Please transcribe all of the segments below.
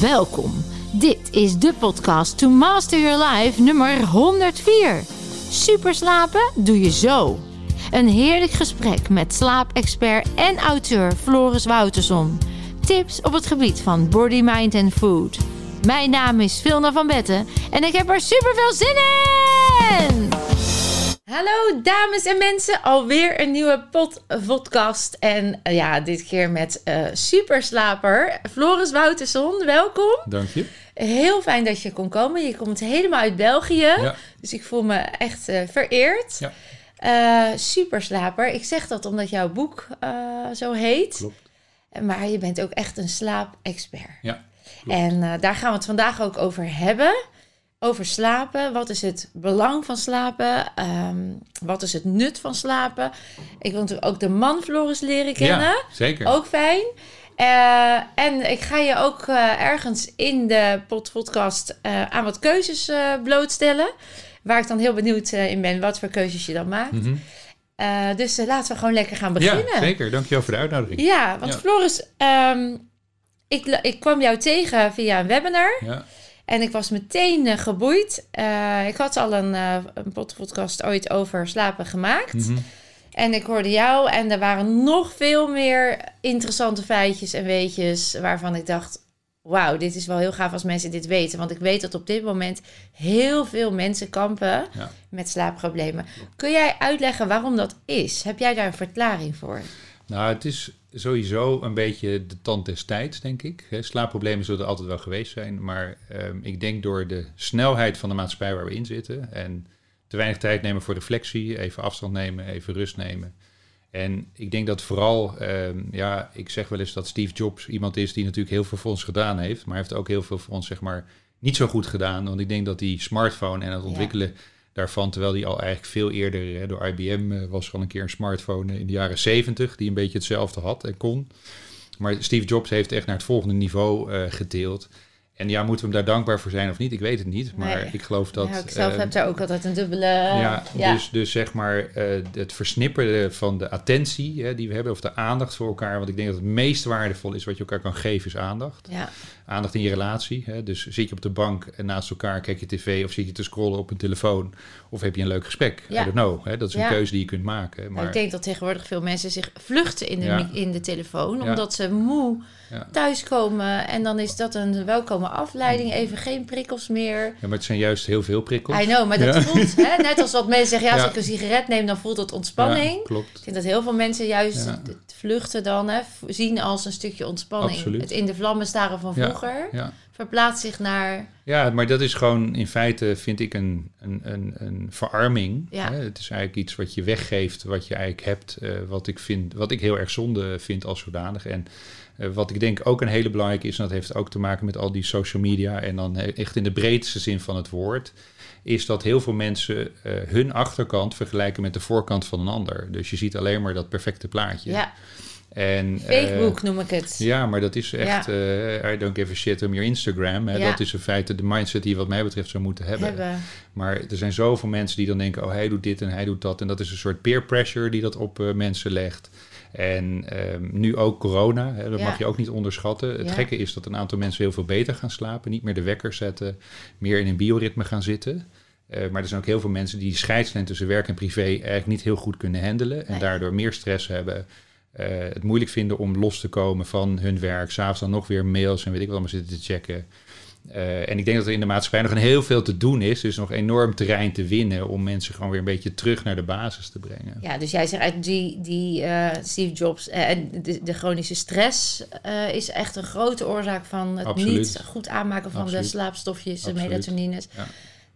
Welkom. Dit is de podcast To Master Your Life nummer 104. Super slapen doe je zo. Een heerlijk gesprek met slaapexpert en auteur Floris Wouterson. Tips op het gebied van body, mind en food. Mijn naam is Vilna van Betten en ik heb er super veel zin in! Hallo dames en mensen, alweer een nieuwe podcast. En uh, ja, dit keer met uh, superslaper Floris Wouterson. Welkom. Dank je. Heel fijn dat je kon komen. Je komt helemaal uit België. Ja. Dus ik voel me echt uh, vereerd. Ja. superslaper. Ik zeg dat omdat jouw boek zo heet. Klopt. Maar je bent ook echt een slaapexpert. Ja. En daar gaan we het vandaag ook over hebben over slapen. Wat is het belang van slapen? Um, wat is het nut van slapen? Ik wil natuurlijk ook de man Floris leren kennen. Ja, zeker. Ook fijn. Uh, en ik ga je ook uh, ergens in de podcast uh, aan wat keuzes blootstellen. Waar ik dan heel benieuwd in ben wat voor keuzes je dan maakt. Mm -hmm. dus laten we gewoon lekker gaan beginnen. Ja, zeker. Dankjewel voor de uitnodiging. Ja, want ja. Floris, um, ik, ik kwam jou tegen via een webinar. Ja. En ik was meteen uh, geboeid. Uh, ik had al een, uh, een podcast ooit over slapen gemaakt. Mhm. Mm -hmm. En ik hoorde jou en er waren nog veel meer interessante feitjes en weetjes waarvan ik dacht: wauw, dit is wel heel gaaf als mensen dit weten. Want ik weet dat op dit moment heel veel mensen kampen ja. met slaapproblemen. Kun jij uitleggen waarom dat is? Heb jij daar een verklaring voor? Nou, het is sowieso een beetje de tand des tijds, denk ik. Slaapproblemen zullen er altijd wel geweest zijn. Maar um, ik denk door de snelheid van de maatschappij waar we in zitten... en te weinig tijd nemen voor reflectie, even afstand nemen, even rust nemen... En ik denk dat vooral, um, ja, ik zeg wel eens dat Steve Jobs iemand is die natuurlijk heel veel voor ons gedaan heeft, maar heeft ook heel veel voor ons, zeg maar, niet zo goed gedaan. Want ik denk dat die smartphone en het ontwikkelen ja. Daarvan, terwijl die al eigenlijk veel eerder hè, door IBM uh, was al een keer een smartphone in de jaren 70 die een beetje hetzelfde had en kon. Maar Steve Jobs heeft echt naar het volgende niveau uh, gedeeld. En ja, moeten we hem daar dankbaar voor zijn of niet? Ik weet het niet. Maar nee. ik geloof dat. Ja, ik zelf uh, heb daar ook altijd een dubbele. Ja, ja. Dus, dus zeg maar uh, het versnipperen van de attentie hè, die we hebben, of de aandacht voor elkaar. Want ik denk dat het meest waardevol is wat je elkaar kan geven, is aandacht. Ja. Aandacht in je relatie. Hè. Dus zit je op de bank en naast elkaar kijk je tv of zit je te scrollen op een telefoon. Of heb je een leuk gesprek? Ja. I don't know. Hè. Dat is een keuze die je kunt maken. Maar... Ik denk dat tegenwoordig veel mensen zich vluchten in de, in de telefoon. Omdat ze moe Ja. thuiskomen. En dan is dat een welkome afleiding. Even geen prikkels meer. Ja, maar het zijn juist heel veel prikkels. I know, maar dat Ja. voelt, hè, net als wat mensen zeggen, ja, als ik een sigaret neem, dan voelt het ontspanning. Ja, klopt. Ik denk dat heel veel mensen juist vluchten dan hè, zien als een stukje ontspanning. Absoluut. Het in de vlammen staren van vroeger verplaatst zich naar... Ja, maar dat is gewoon in feite, vind ik, een, een, een, een verarming. Ja. Hè? Het is eigenlijk iets wat je weggeeft, wat je eigenlijk hebt, eh, wat, ik vind, wat ik heel erg zonde vind als zodanig. En wat ik denk ook een hele belangrijke is, en dat heeft ook te maken met al die social media, en dan eh, echt in de breedste zin van het woord, is dat heel veel mensen eh, hun achterkant vergelijken met de voorkant van een ander. Dus je ziet alleen maar dat perfecte plaatje. Ja, En, eh, Facebook noem ik het. ja, maar dat is echt, eh, I don't give a shit om your Instagram. Hè? Ja. Dat is in feite de mindset die je wat mij betreft zou moeten hebben. Hebben. Maar er zijn zoveel mensen die dan denken, oh hij doet dit en hij doet dat. En dat is een soort peer pressure die dat op eh, mensen legt. En ehm, nu ook corona, hè, dat Ja. mag je ook niet onderschatten. Het Ja. gekke is dat een aantal mensen heel veel beter gaan slapen. Niet meer de wekker zetten, meer in een bioritme gaan zitten. Eh, maar er zijn ook heel veel mensen die die scheidslijn tussen werk en privé eigenlijk niet heel goed kunnen handelen. En Nee. daardoor meer stress hebben. eh, het moeilijk vinden om los te komen van hun werk. S'avonds dan nog weer mails en weet ik wat allemaal zitten te checken. Eh, en ik denk dat er in de maatschappij nog een heel veel te doen is. Dus nog enorm terrein te winnen om mensen gewoon weer een beetje terug naar de basis te brengen. Ja, dus jij zegt uit die, die eh, Steve Jobs eh, en de, de chronische stress is echt een grote oorzaak van het Absoluut. niet goed aanmaken van de slaapstofjes, de melatonines. Ja.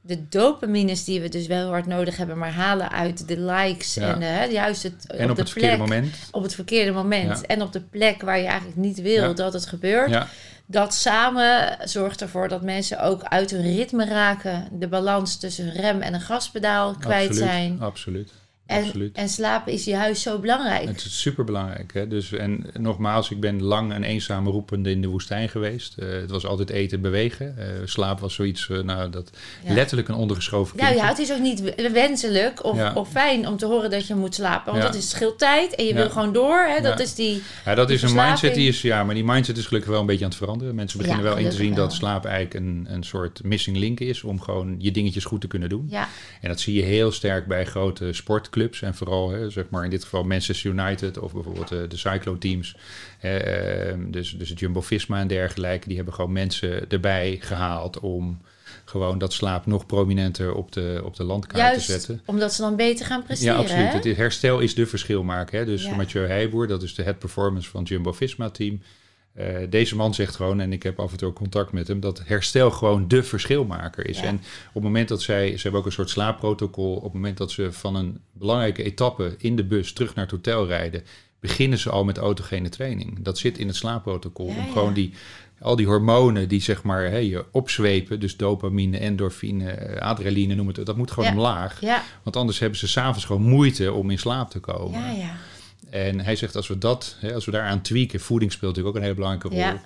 De dopamines die we dus wel heel hard nodig hebben, maar halen uit de likes Ja. en juist het, En op, de het verkeerde plek, moment. op het verkeerde moment Ja. en op de plek waar je eigenlijk niet wil dat het gebeurt. Ja, Dat samen zorgt ervoor dat mensen ook uit hun ritme raken, de balans tussen rem en een gaspedaal kwijt absoluut, zijn. Absoluut. En, Absoluut. en slapen is juist zo belangrijk. Het is super belangrijk. Dus, en nogmaals, ik ben lang een eenzame roepende in de woestijn geweest. Eh, het was altijd eten en bewegen. Eh, slaap was zoiets, eh, nou, dat Ja. letterlijk een ondergeschoven Nou kindje. ja, het is ook niet wenselijk of, Ja. of fijn om te horen dat je moet slapen. Want Ja. dat is scheelt tijd en je wil gewoon door. Hè? Dat is die... Ja, dat Die is een mindset die is, ja, maar die mindset is gelukkig wel een beetje aan het veranderen. Mensen beginnen wel in te zien dat slaap eigenlijk een, een soort missing link is om gewoon je dingetjes goed te kunnen doen. Ja, En dat zie je heel sterk bij grote sportclubs en vooral, hè, zeg maar in dit geval Manchester United of bijvoorbeeld eh, de cyclo-teams. Eh, ehm, dus, dus het Jumbo-Visma en dergelijke, die hebben gewoon mensen erbij gehaald om gewoon dat slaap nog prominenter op de, op de landkaart juist te zetten. omdat ze dan beter gaan presteren. Ja, absoluut. hè? Het herstel is de verschilmaker. Hè? Dus Ja. Mathieu Heijboer, dat is de head performance van het Jumbo-Visma-team. Eh, deze man zegt gewoon, en ik heb af en toe contact met hem, dat herstel gewoon de verschilmaker is. Ja. En op het moment dat zij, ze hebben ook een soort slaapprotocol, op het moment dat ze van een belangrijke etappe in de bus terug naar het hotel rijden, beginnen ze al met autogene training. Dat zit in het slaapprotocol. Ja, om gewoon die, al die hormonen die zeg maar hè, je opzwepen, dus dopamine, endorfine, eh, adrenaline, noem het, dat moet gewoon Ja. omlaag. Ja, Want anders hebben ze s'avonds gewoon moeite om in slaap te komen. ja, ja. En hij zegt als we dat, hè, als we daaraan tweaken, voeding speelt natuurlijk ook een hele belangrijke rol.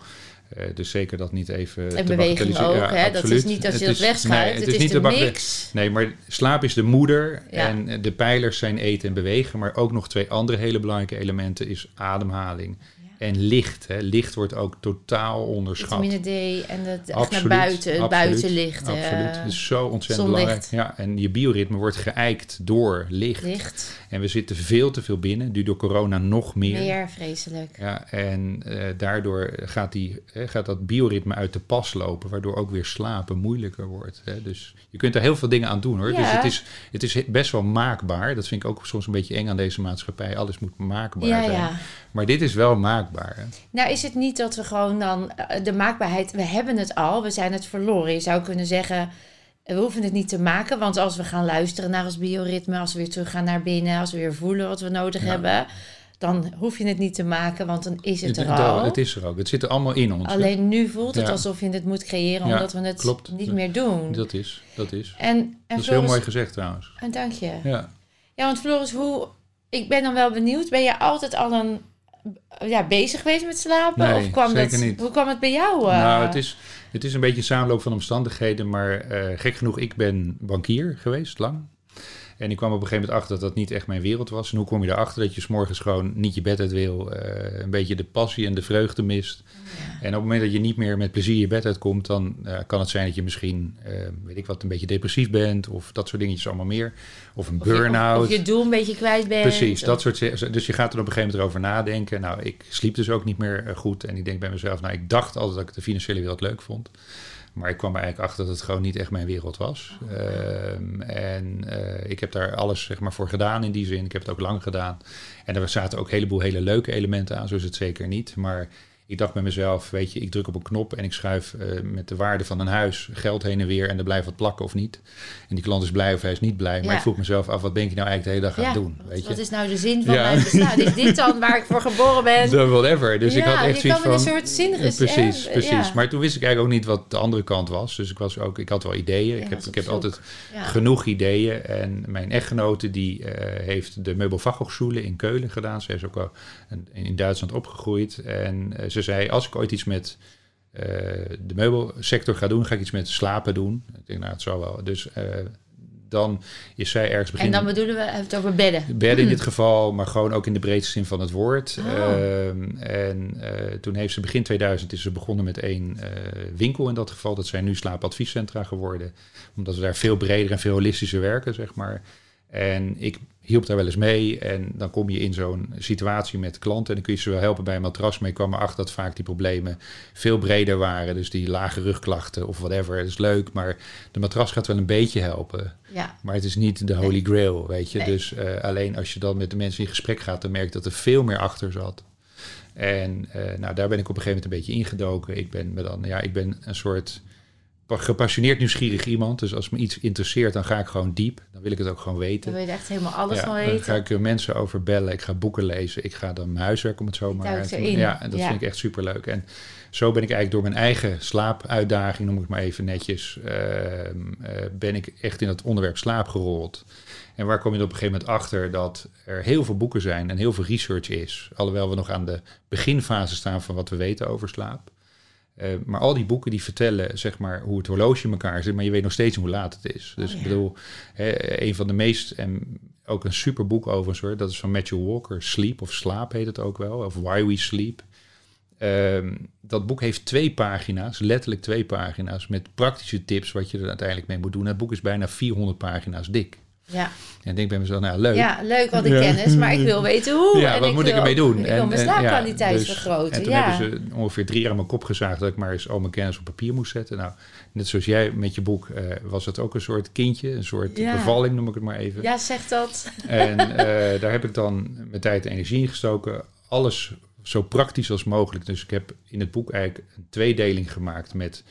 Eh, dus zeker dat niet even. En te beweging ook. Ja, hè? Dat is niet als je Het wegschuift. nee, het, is, niet de mix. Nee, maar slaap is de moeder Ja. en de pijlers zijn eten en bewegen. Maar ook nog twee andere hele belangrijke elementen is ademhaling en licht. Hè. Licht wordt ook totaal onderschat. Vitamine D en het echt naar buiten, het buitenlicht. eh, Absoluut. Het is zo ontzettend zonlicht. belangrijk. Ja, en je bioritme wordt geëikt door licht. licht, En we zitten veel te veel binnen, nu door corona nog meer. meer vreselijk. Ja, en eh, daardoor gaat, die, gaat dat bioritme uit de pas lopen, waardoor ook weer slapen moeilijker wordt. Hè. Dus je kunt er heel veel dingen aan doen hoor. Ja. Dus het is, het is best wel maakbaar. Dat vind ik ook soms een beetje eng aan deze maatschappij. Alles moet maakbaar Ja, zijn. ja. Maar dit is wel maakbaar. hè. Nou, is het niet dat we gewoon dan eh, de maakbaarheid, we hebben het al, we zijn het verloren. Je zou kunnen zeggen, we hoeven het niet te maken, want als we gaan luisteren naar ons bioritme, als we weer terug gaan naar binnen, als we weer voelen wat we nodig Ja. hebben, dan hoef je het niet te maken, want dan is het er al. het is er ook. Het zit er allemaal in ons. hè. Alleen nu voelt het Ja. alsof je het moet creëren, Ja, omdat we het klopt. niet meer doen. Dat is, dat is. en, en Dat is heel mooi gezegd trouwens. En dank je. Ja. Ja, want Floris, hoe... Ik ben dan wel benieuwd. Ben je altijd al een, ja, bezig geweest met slapen? Nee, of kwam dat, niet. Hoe kwam het bij jou? eh? Nou, het is, het is een beetje een samenloop van omstandigheden, maar eh, gek genoeg, ik ben bankier geweest, lang. En ik kwam op een gegeven moment achter dat dat niet echt mijn wereld was. En hoe kom je erachter dat je s'morgens gewoon niet je bed uit wil, eh, een beetje de passie en de vreugde mist. En op het moment dat je niet meer met plezier je bed uitkomt, dan eh, kan het zijn dat je misschien, eh, weet ik wat, een beetje depressief bent of dat soort dingetjes allemaal meer. Of een burn-out. Of, of je doel een beetje kwijt bent. Precies, of- dat soort. Dus je gaat er op een gegeven moment over nadenken. Nou, ik sliep dus ook niet meer goed. En ik denk bij mezelf, nou, ik dacht altijd dat ik de financiële wereld leuk vond. Maar ik kwam er eigenlijk achter dat het gewoon niet echt mijn wereld was. Ehm, en eh, ik heb daar alles zeg maar, voor gedaan in die zin. Ik heb het ook lang gedaan. En er zaten ook een heleboel hele leuke elementen aan, zo is het zeker niet. Maar ik dacht bij mezelf, weet je, ik druk op een knop en ik schuif eh, met de waarde van een huis geld heen en weer en er blijft wat plakken of niet. En die klant is blij of hij is niet blij. Maar ik vroeg mezelf af, wat ben je nou eigenlijk de hele dag aan ja, het doen? wat- Weet je? Wat is nou de zin van Ja. mijn bestaan? Is dit dan waar ik voor geboren ben? The whatever. Dus ik had echt zoiets van... met een soort zin- Precies, precies. Maar toen wist ik eigenlijk ook niet wat de andere kant was. Dus ik, was ook, ik had wel ideeën. Ik heb, ik heb altijd genoeg ideeën. En mijn echtgenote die eh, heeft de Meubelfachhochschule in Keulen gedaan. Ze is ook al in Duitsland opgegroeid. En eh, ze zei, als ik ooit iets met eh, de meubelsector ga doen, ga ik iets met slapen doen. Ik denk, nou, het zal wel. Dus eh, dan is zij ergens En beginnen... dan bedoelen we het over bedden. Bedden in dit geval, maar gewoon ook in de breedste zin van het woord. Oh. Ehm, en toen heeft ze begin 2000 is ze begonnen met één winkel in dat geval. Dat zijn nu slaapadviescentra geworden. Omdat we daar veel breder en veel holistischer werken, zeg maar. En ik hielp daar wel eens mee. En dan kom je in zo'n situatie met klanten. En dan kun je ze wel helpen bij een matras. Maar ik kwam erachter dat vaak die problemen veel breder waren. Dus die lage rugklachten of whatever. Dat is leuk, maar de matras gaat wel een beetje helpen. Ja. Maar het is niet de holy grail, weet je. Nee. Dus eh, alleen als je dan met de mensen in gesprek gaat, dan merk je dat er veel meer achter zat. En eh, nou, daar ben ik op een gegeven moment een beetje ingedoken. Ik ben, me dan, ja, ik ben een soort gepassioneerd nieuwsgierig iemand. Dus als me iets interesseert, dan ga ik gewoon diep. Dan wil ik het ook gewoon weten. Dan wil je echt helemaal alles ja, van dan ga ik er mensen over bellen. Ik ga boeken lezen. Ik ga dan mijn huiswerk om het zo maar te. Ja, en dat Ja. vind ik echt superleuk. En zo ben ik eigenlijk door mijn eigen slaapuitdaging, noem ik het maar even netjes, ehm, eh, ben ik echt in het onderwerp slaap gerold. En waar kom je op een gegeven moment achter dat er heel veel boeken zijn en heel veel research is. Alhoewel we nog aan de beginfase staan van wat we weten over slaap. Eh, maar al die boeken die vertellen zeg maar, hoe het horloge in elkaar zit, maar je weet nog steeds hoe laat het is. Dus Oh, ik bedoel, hè, een van de meest, en ook een super boek overigens hoor, dat is van Matthew Walker, Sleep of Slaap heet het ook wel, of Why We Sleep. Ehm, dat boek heeft twee pagina's, letterlijk twee pagina's, met praktische tips wat je er uiteindelijk mee moet doen. Het boek is bijna 400 pagina's dik. Ja. En ik denk bij mezelf, nou leuk. ja, leuk wat ik Ja. kennis, maar ik wil weten hoe. Ja, en wat ik moet wil, ik ermee doen? Ik wil mijn ja, slaapkwaliteit dus- vergroten. En toen ja. hebben ze ongeveer drie jaar aan mijn kop gezaagd dat ik maar eens al mijn kennis op papier moest zetten. Nou, net zoals jij met je boek eh, was het ook een soort kindje, een soort Ja. bevalling noem ik het maar even. ja, zeg dat. En eh, daar heb ik dan mijn tijd en energie in gestoken. Alles zo praktisch als mogelijk. Dus ik heb in het boek eigenlijk een tweedeling gemaakt met...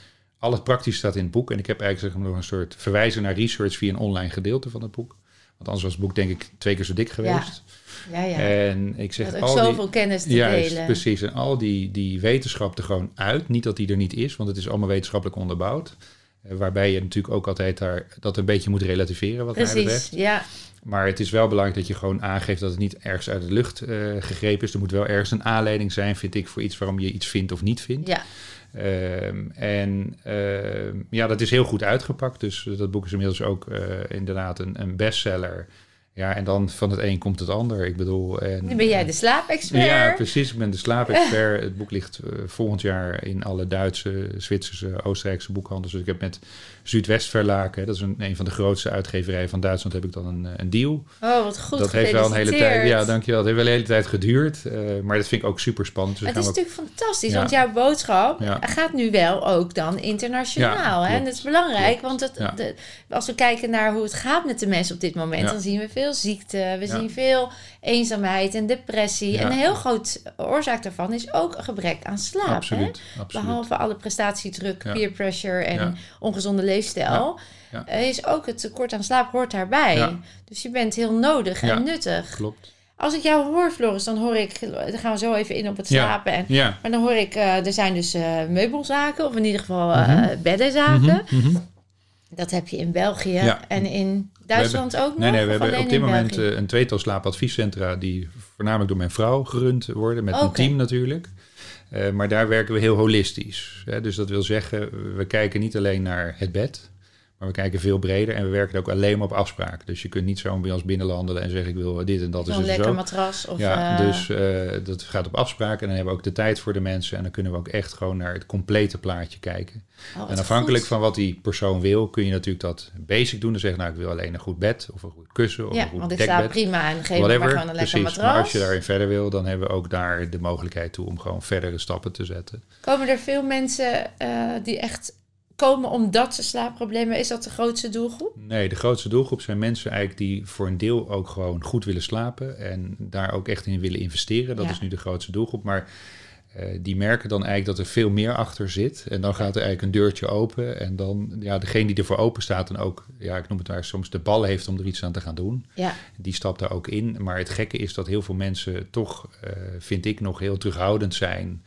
Al het praktisch staat in het boek. En ik heb eigenlijk zeg maar, een soort verwijzen naar research via een online gedeelte van het boek. Want anders was het boek denk ik twee keer zo dik geweest. Ja, ja. En ik zeg al die, zoveel kennis te Juist, delen. precies. En al die, die wetenschap er gewoon uit. Niet dat die er niet is, want het is allemaal wetenschappelijk onderbouwd. Eh, waarbij je natuurlijk ook altijd daar dat een beetje moet relativeren wat mij Precies, betreft. ja. Maar het is wel belangrijk dat je gewoon aangeeft dat het niet ergens uit de lucht eh, gegrepen is. Er moet wel ergens een aanleiding zijn, vind ik, voor iets waarom je iets vindt of niet vindt. ja. Ehm, en ehm, ja, dat is heel goed uitgepakt. Dus dat boek is inmiddels ook eh, inderdaad een, een bestseller. Ja, en dan van het een komt het ander. Ik bedoel... En, Nu ben jij de slaapexpert. ja, precies. Ik ben de slaapexpert. Het boek ligt eh, volgend jaar in alle Duitse, Zwitserse, Oostenrijkse boekhandels. Dus ik heb met Zuidwestverlaken, dat is een, een van de grootste uitgeverijen van Duitsland, heb ik dan een, een deal. Oh, wat goed dat heeft wel een hele tijd. Ja, dankjewel. Het heeft wel een hele tijd geduurd. eh, maar dat vind ik ook super spannend. Dus het is ook- natuurlijk fantastisch, Ja. want jouw boodschap Ja. gaat nu wel ook dan internationaal. Ja, hè? En dat is belangrijk, want het, de- als we kijken naar hoe het gaat met de mensen op dit moment, dan zien we veel ziekte, we Ja. zien veel eenzaamheid en depressie. Ja. En een heel groot oorzaak daarvan is ook een gebrek aan slaap. Hè? absoluut. Behalve alle prestatiedruk, Ja. peer pressure en ongezonde leefstijl, eh, is ook het tekort aan slaap hoort daarbij. Dus je bent heel nodig en nuttig. Klopt. Als ik jou hoor, Floris, dan hoor ik, dan gaan we zo even in op het slapen. En, Ja. maar dan hoor ik, eh, er zijn dus eh, meubelzaken, of in ieder geval Mhm. beddenzaken. Mhm, mhm. Dat heb je in België Ja. en in Duitsland ook nog? Nee, nee, we hebben op dit moment België? eh, een tweetal slaapadviescentra die voornamelijk door mijn vrouw gerund worden, met een team natuurlijk. Eh, maar daar werken we heel holistisch. Hè? Dus dat wil zeggen, we kijken niet alleen naar het bed, maar we kijken veel breder en we werken ook alleen maar op afspraak. Dus je kunt niet zo bij ons binnenlandelen en zeggen ik wil dit en dat is Zo'n dus lekker zo. matras. Of, ja, eh, dus eh, dat gaat op afspraak en dan hebben we ook de tijd voor de mensen en dan kunnen we ook echt gewoon naar het complete plaatje kijken. oh, En afhankelijk goed. van wat die persoon wil, kun je natuurlijk dat basic doen. Dan zeggen, nou, ik wil alleen een goed bed of een goed kussen of Ja, een goed want ik dekbed. slaap prima en geef Whatever, maar gewoon een lekker precies. matras. Maar als je daarin verder wil, dan hebben we ook daar de mogelijkheid toe om gewoon verdere stappen te zetten. Komen er veel mensen eh, die echt komen omdat ze slaapproblemen? Is dat de grootste doelgroep? Nee, de grootste doelgroep zijn mensen eigenlijk die voor een deel ook gewoon goed willen slapen en daar ook echt in willen investeren. Dat Ja. is nu de grootste doelgroep. Maar eh, die merken dan eigenlijk dat er veel meer achter zit. En dan gaat er eigenlijk een deurtje open. En dan, ja, degene die ervoor open staat en ook, ja, ik noem het maar soms de bal heeft om er iets aan te gaan doen. Ja, Die stapt daar ook in. Maar het gekke is dat heel veel mensen toch, eh, vind ik, nog heel terughoudend zijn.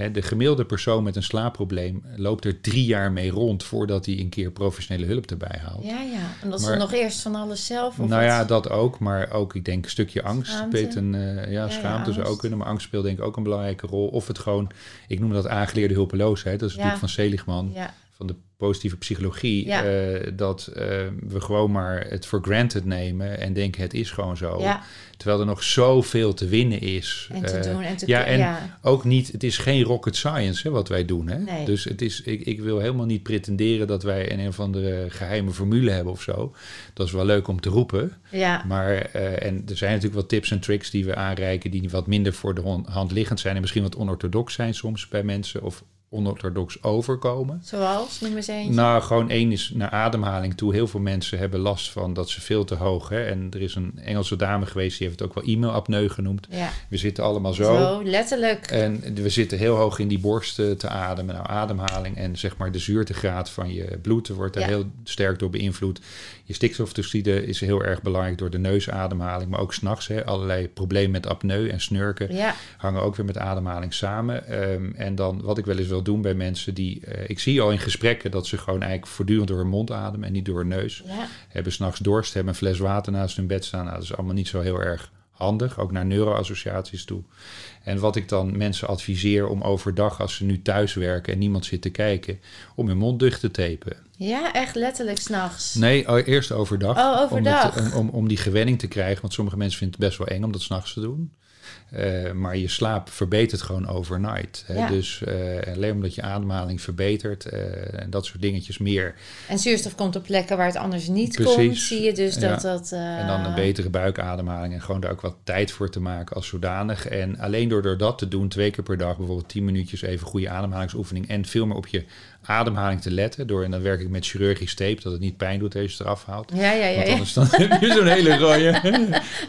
Hè, de gemiddelde persoon met een slaapprobleem loopt er drie jaar mee rond voordat hij een keer professionele hulp erbij haalt. ja, ja. En dat is Maar- dan nog eerst van alles zelf? Of nou ja, wat? dat ook, maar ook, ik denk, een stukje angst. Schaamte. Een, eh, ja, ja, schaamte zou angst. ook kunnen, maar angst speelt denk ik ook een belangrijke rol. Of het gewoon, ik noem dat aangeleerde hulpeloosheid, dat is Ja. natuurlijk van Seligman, Ja, van de positieve psychologie. Ja. eh, dat eh, we gewoon maar het for granted nemen en denken het is gewoon zo. ja. Terwijl er nog zoveel te winnen is. En te Eh, doen en te ja, en ja. ook niet, het is geen rocket science hè, wat wij doen. Hè? Nee. Dus het is, ik, ik wil helemaal niet pretenderen dat wij een, een of andere geheime formule hebben of zo. Dat is wel leuk om te roepen. ja. Maar, en er zijn natuurlijk wat tips en tricks die we aanreiken die wat minder voor de hand liggend zijn en misschien wat onorthodox zijn soms bij mensen. Of onorthodox overkomen. Zoals, noem eens eentje. Nou, gewoon één is naar ademhaling toe. Heel veel mensen hebben last van dat ze veel te hoog. Hè? En er is een Engelse dame geweest, die heeft het ook wel e-mailapneu genoemd. Ja, We zitten allemaal zo. zo, letterlijk. En we zitten heel hoog in die borsten te ademen. Nou, ademhaling en zeg maar de zuurtegraad van je bloed wordt daar Ja. heel sterk door beïnvloed. Je stikstoftoxide is heel erg belangrijk door de neusademhaling, maar ook s'nachts. Allerlei problemen met apneu en snurken Ja, hangen ook weer met ademhaling samen. Ehm, en dan wat ik wel eens wil doen bij mensen die... eh, ik zie al in gesprekken dat ze gewoon eigenlijk voortdurend door hun mond ademen en niet door hun neus. ja, Hebben s'nachts dorst, hebben een fles water naast hun bed staan. Nou, dat is allemaal niet zo heel erg handig, ook naar neuroassociaties toe. En wat ik dan mensen adviseer om overdag, als ze nu thuis werken en niemand zit te kijken, om hun mond dicht te tapen. Ja, echt letterlijk s'nachts. Nee, eerst overdag. Oh, overdag. Om, het- om, om, die gewenning te krijgen, want sommige mensen vinden het best wel eng om dat s'nachts te doen. Eh, maar je slaap verbetert gewoon overnight. Hè? Ja. Dus eh, alleen omdat je ademhaling verbetert eh, en dat soort dingetjes meer. En zuurstof komt op plekken waar het anders niet Precies. komt. Zie je dus Ja. dat dat... En dan een betere buikademhaling en gewoon daar ook wat tijd voor te maken als zodanig. En alleen door, door dat te doen, twee keer per dag, bijvoorbeeld 10 minuutjes even goede ademhalingsoefening en veel meer op je ademhaling te letten. Door, en dan werk ik met chirurgisch tape, dat het niet pijn doet als je het eraf haalt. Ja, ja, ja. Want ja. anders dan heb je zo'n hele rode,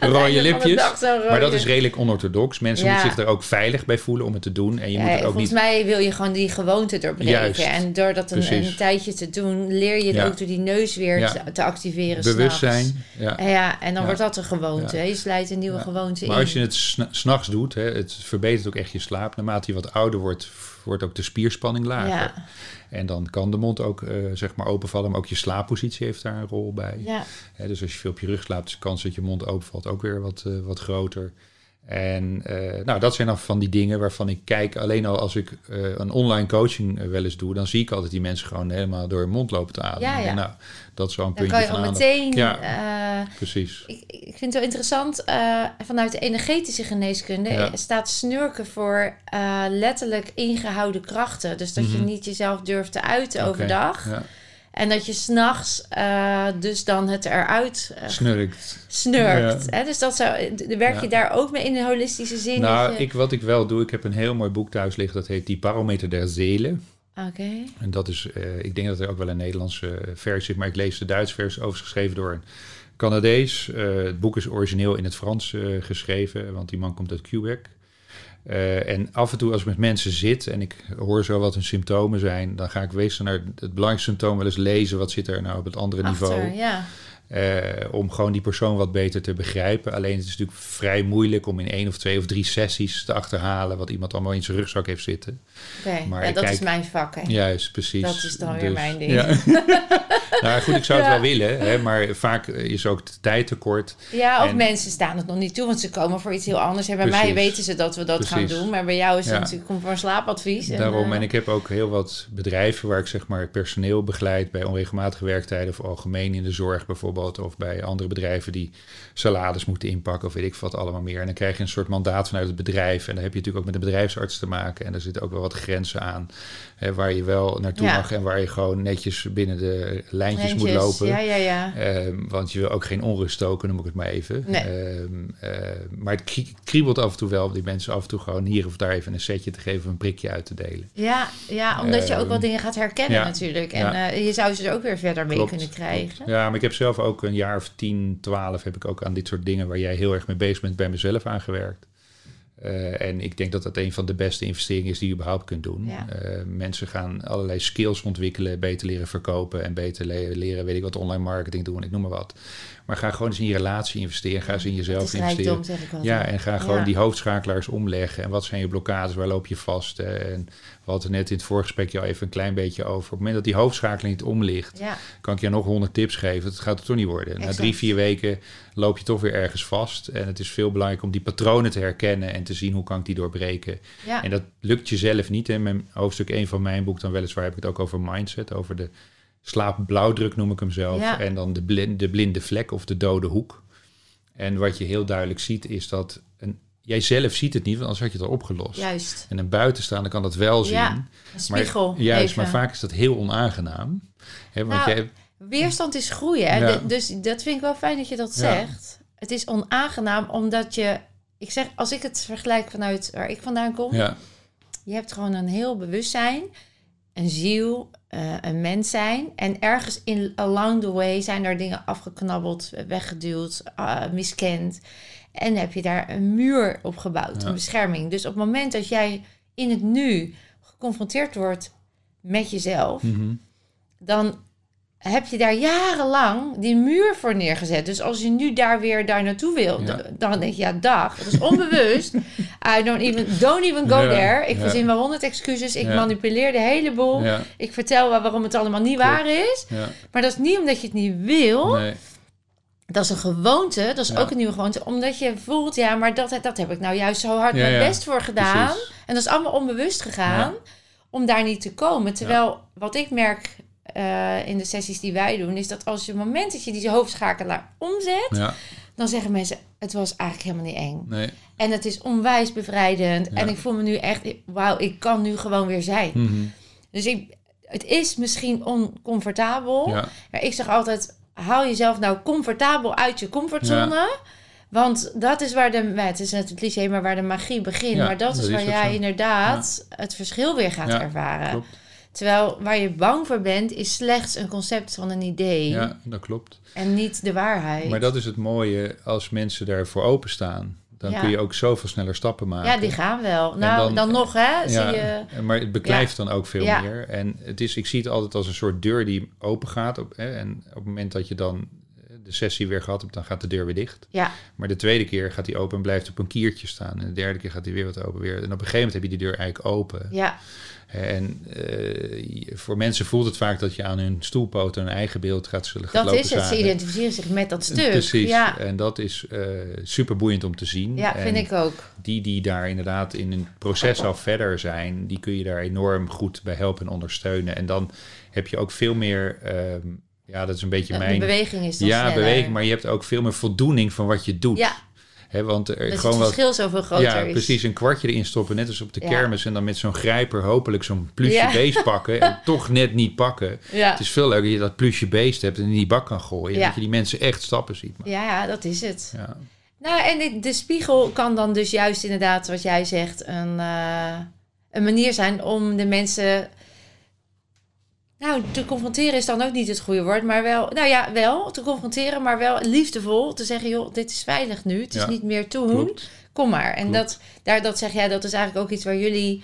rode lipjes. Maar dat is redelijk onorthodox. Mensen Ja. moeten zich er ook veilig bij voelen om het te doen. En je Ja, moet het ook volgens niet... mij wil je gewoon die gewoonte doorbreken. Juist. En door dat een, tijdje te doen, leer je het ook door die neus weer te, te activeren. Bewustzijn. Ja. En ja, en dan wordt dat een gewoonte. Je slijt een nieuwe gewoonte Maar in. als je het sna- s'nachts doet, hè, het verbetert ook echt je slaap. Naarmate je wat ouder wordt, wordt ook de spierspanning lager. ja, En dan kan de mond ook eh, zeg maar openvallen, maar ook je slaappositie heeft daar een rol bij. ja, dus als je veel op je rug slaapt, is de kans dat je mond openvalt ook weer wat, eh, wat groter. En eh, nou, dat zijn dan van die dingen waarvan ik kijk, alleen al als ik een online coaching wel eens doe, dan zie ik altijd die mensen gewoon helemaal door hun mond lopen te ademen. Ja, ja. En nou, dat is wel een dan puntje kan je van al meteen... Ja. eh, Precies. ik, ik vind het wel interessant, eh, vanuit de energetische geneeskunde Ja. staat snurken voor eh, letterlijk ingehouden krachten. Dus dat je Mhm. niet jezelf durft te uiten overdag. Ja. En dat je s'nachts eh dus dan het eruit Snurkt. snurkt. Ja. Hè? Dus dat zou, werk je Ja. daar ook mee in een holistische zin? Nou, je- ik, wat ik wel doe, ik heb een heel mooi boek thuis liggen, dat heet Die Barometer der Zelen. Oké. En dat is, eh, ik denk dat er ook wel een Nederlandse versie is, maar ik lees de Duitse versie overigens geschreven door een Canadees. Eh, het boek is origineel in het Frans eh, geschreven, want die man komt uit Quebec. Eh, en af en toe als ik met mensen zit en ik hoor zo wat hun symptomen zijn, dan ga ik wezen naar het belangrijkste symptoom wel eens lezen. Wat zit er nou op het andere niveau? Ja. Eh, om gewoon die persoon wat beter te begrijpen. Alleen het is natuurlijk vrij moeilijk om in één of twee of drie sessies te achterhalen wat iemand allemaal in zijn rugzak heeft zitten. Oké, ja, dat kijk- is mijn vak. Hè? Juist, precies. Dat is dan weer mijn ding. Ja. nou goed, ik zou het Ja. wel willen, hè, maar vaak is ook de tijd tekort. Ja, of En- mensen staan het nog niet toe, want ze komen voor iets heel anders. En bij mij weten ze dat we dat gaan doen. Maar bij jou is het Ja. natuurlijk komt voor een slaapadvies. En, Daarom, eh, en ik heb ook heel wat bedrijven waar ik zeg maar personeel begeleid bij onregelmatige werktijden of algemeen in de zorg bijvoorbeeld, of bij andere bedrijven die salades moeten inpakken of weet ik wat allemaal meer. En dan krijg je een soort mandaat vanuit het bedrijf en dan heb je natuurlijk ook met de bedrijfsarts te maken en daar zitten ook wel wat grenzen aan hè, waar je wel naartoe Ja. mag en waar je gewoon netjes binnen de lijntjes moet lopen. Ja, ja, ja. Ehm, want je wil ook geen onrust stoken, noem ik het maar even. Nee. Ehm, eh, maar het krie- kriebelt af en toe wel om die mensen af en toe gewoon hier of daar even een setje te geven, een prikje uit te delen. Ja, ja, omdat je ook wel Ehm, dingen gaat herkennen ja. natuurlijk. En Ja. eh, je zou ze er ook weer verder mee Klopt, kunnen krijgen. klopt. Ja, maar ik heb zelf ook een jaar of 10, 12 heb ik ook aan dit soort dingen waar jij heel erg mee bezig bent bij mezelf aangewerkt. Eh, en ik denk dat dat een van de beste investeringen is die je überhaupt kunt doen. Ja. Eh, mensen gaan allerlei skills ontwikkelen, beter leren verkopen en beter le- leren, weet ik wat, online marketing doen, ik noem maar wat. Maar ga gewoon eens in je relatie investeren, ga eens in Het jezelf is investeren. rijkdom, zeg ik altijd. Ja, en ga gewoon Ja. die hoofdschakelaars omleggen. En wat zijn je blokkades? Waar loop je vast? En we hadden net in het voorgesprekje al even een klein beetje over. Op het moment dat die hoofdschakeling niet omligt, Ja, kan ik je nog honderd tips geven. Dat gaat het toch niet worden. Na drie, vier weken loop je toch weer ergens vast. En het is veel belangrijk om die patronen te herkennen en te zien hoe kan ik die doorbreken. ja. En dat lukt jezelf niet. In mijn hoofdstuk 1 van mijn boek, dan weliswaar heb ik het ook over mindset, over de slaapblauwdruk noem ik hem zelf. Ja. En dan de, de blinde vlek of de dode hoek. En wat je heel duidelijk ziet is dat een, jij zelf ziet het niet, want anders had je het al opgelost. juist. En een buitenstaander kan dat wel zien. Ja, Een spiegel. maar, juist, even. maar vaak is dat heel onaangenaam. Hè, want Nou, jij, Weerstand is groeien. Ja. Dus dat vind ik wel fijn dat je dat Ja. zegt. Het is onaangenaam omdat je... Ik zeg, als ik het vergelijk vanuit waar ik vandaan kom... ja, Je hebt gewoon een heel bewustzijn, een ziel, eh, een mens zijn. En ergens in along the way zijn er dingen afgeknabbeld, weggeduwd, uh, miskend. En heb je daar een muur op gebouwd, Ja. een bescherming. Dus op het moment dat jij in het nu geconfronteerd wordt met jezelf, Mhm. dan heb je daar jarenlang die muur voor neergezet. Dus als je nu daar weer daar naartoe wil, Ja. dan denk je, ja, dag. Dat is onbewust. I don't even, don't even go Ja, there. Ik ja. verzin wel honderd excuses. Ik manipuleer de hele boel. Ik vertel wel waarom het allemaal niet waar is. Maar dat is niet omdat je het niet wil. Nee. Dat is een gewoonte. Dat is ook een nieuwe gewoonte. Omdat je voelt, ja, maar dat, dat heb ik nou juist zo hard mijn best voor gedaan. Precies. En dat is allemaal onbewust gegaan. Om daar niet te komen. Terwijl wat ik merk eh, in de sessies die wij doen... is dat als je het moment dat je die hoofdschakelaar omzet... Ja, dan zeggen mensen, het was eigenlijk helemaal niet eng. nee. En het is onwijs bevrijdend. Ja. En ik voel me nu echt, wauw, ik kan nu gewoon weer zijn. Mhm. Dus ik, het is misschien oncomfortabel. Ja, Maar ik zeg altijd, haal jezelf nou comfortabel uit je comfortzone. Want dat is waar de, het is het cliché, maar waar de magie begint. Maar dat, dat is waar jij inderdaad het verschil weer gaat ervaren. klopt. Terwijl waar je bang voor bent, is slechts een concept van een idee. Ja, dat klopt. En niet de waarheid. Maar dat is het mooie als mensen daarvoor openstaan. Dan Ja. kun je ook zoveel sneller stappen maken. ja, die gaan wel. Nou, dan, dan- nog, hè? Zie Ja, je... maar het beklijft dan ook veel meer. En het is, ik zie het altijd als een soort deur die open gaat. Op, hè, en op het moment dat je dan de sessie weer gehad hebt, dan gaat de deur weer dicht. Ja, Maar de tweede keer gaat die open en blijft op een kiertje staan. En de derde keer gaat die weer wat open weer. En op een gegeven moment heb je die deur eigenlijk open. ja, En eh, voor mensen voelt het vaak dat je aan hun stoelpoot een eigen beeld gaat, zullen dat lopen is het. Ze identificeren zich met dat stuk. Precies. Ja, En dat is eh super boeiend om te zien. ja vind ik ook. Die die daar inderdaad in een proces al verder zijn, die kun je daar enorm goed bij helpen en ondersteunen. En dan heb je ook veel meer, ehm, ja, dat is een beetje De mijn. beweging is dan Ja, sneller. beweging, maar je hebt ook veel meer voldoening van wat je doet. Ja, Want er dat gewoon het wat. verschil zoveel groter Ja, is. precies. Een kwartje erin stoppen, net als op de Ja. kermis. En dan met zo'n grijper hopelijk zo'n plusje Ja. beest pakken. En toch net niet pakken. Ja. Het is veel leuker dat je dat plusje beest hebt en in die bak kan gooien. Dat je die mensen echt stappen ziet. maken. Ja, ja, dat is het. Ja. Nou, en de, de spiegel kan dan dus juist inderdaad, wat jij zegt, een, eh, een manier zijn om de mensen. Nou, te confronteren is dan ook niet het goede woord, maar wel, nou ja, wel te confronteren, maar wel liefdevol te zeggen, joh, dit is veilig nu, het is Ja, niet meer toen, kom maar. En Klopt. dat, daar, dat zeg jij, dat is eigenlijk ook iets waar jullie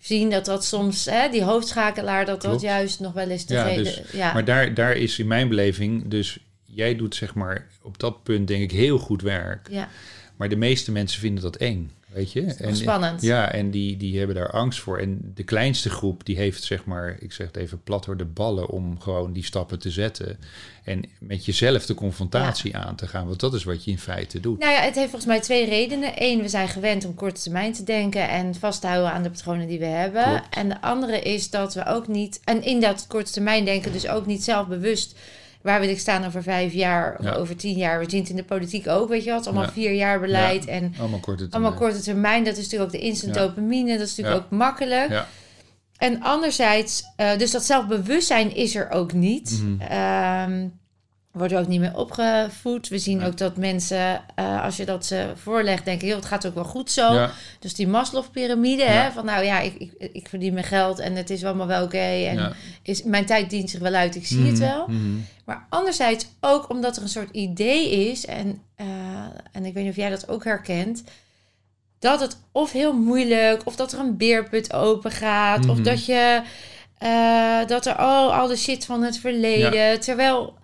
zien dat dat soms, hè, die hoofdschakelaar, dat dat juist nog wel eens te Ja, dus- ja. Maar daar, daar is in mijn beleving, dus jij doet zeg maar op dat punt denk ik heel goed werk. ja, Maar de meeste mensen vinden dat eng, weet je. nog spannend. Ja, en die, die hebben daar angst voor. En de kleinste groep, die heeft zeg maar, ik zeg het even plat door de ballen om gewoon die stappen te zetten. En met jezelf de confrontatie aan te gaan. Want dat is wat je in feite doet. Nou ja, het heeft volgens mij twee redenen. Eén, we zijn gewend om korte termijn te denken en vast te houden aan de patronen die we hebben. Klopt. En de andere is dat we ook niet, en in dat korte termijn denken, dus ook niet zelfbewust. Waar ik staan over vijf jaar of Ja. over tien jaar? We zien het in de politiek ook, weet je wat? Allemaal Ja. vier jaar beleid en Allemaal korte allemaal termijn. korte termijn. Dat is natuurlijk ook de instant dopamine. Dat is natuurlijk ook makkelijk. Ja, En anderzijds, eh, dus dat zelfbewustzijn is er ook niet. Mhm. Ehm, worden ook niet meer opgevoed. We zien ook dat mensen, eh, als je dat ze voorlegt, denken, joh, het gaat ook wel goed zo. ja, Dus die Maslow-pyramide, hè, van nou ja, ik, ik, ik verdien mijn geld en het is allemaal wel oké. en is, mijn tijd dient zich wel uit, ik zie het Mhm, wel. mhm. Maar anderzijds ook omdat er een soort idee is, en, eh, en ik weet niet of jij dat ook herkent, dat het of heel moeilijk, of dat er een beerput open gaat, of Mhm. dat je eh, dat er oh, al de shit van het verleden. Terwijl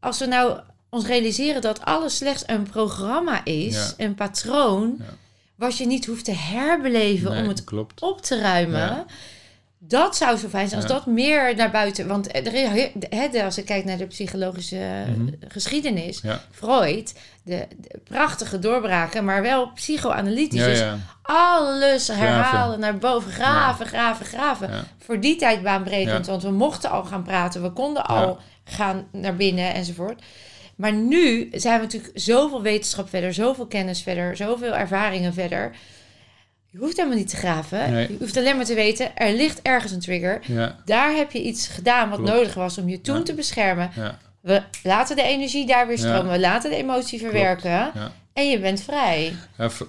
als we nou ons realiseren dat alles slechts een programma is, Ja. een patroon, Ja. wat je niet hoeft te herbeleven Nee, om het klopt. op te ruimen. Ja. Dat zou zo fijn zijn als dat meer naar buiten. Want er he- als ik kijk naar de psychologische Mhm. geschiedenis. Freud, de, de prachtige doorbraken, maar wel psychoanalytisch. Dus alles herhalen naar boven, graven, graven, graven. Voor die tijd baanbrekend, want we mochten al gaan praten, we konden al gaan naar binnen enzovoort. Maar nu zijn we natuurlijk zoveel wetenschap verder, zoveel kennis verder, zoveel ervaringen verder. Je hoeft helemaal niet te graven. Nee. Je hoeft alleen maar te weten, er ligt ergens een trigger. Ja, Daar heb je iets gedaan wat Klopt. nodig was om je toen Ja. te beschermen. ja, We laten de energie daar weer stromen. We laten de emotie verwerken. Ja. En je bent vrij.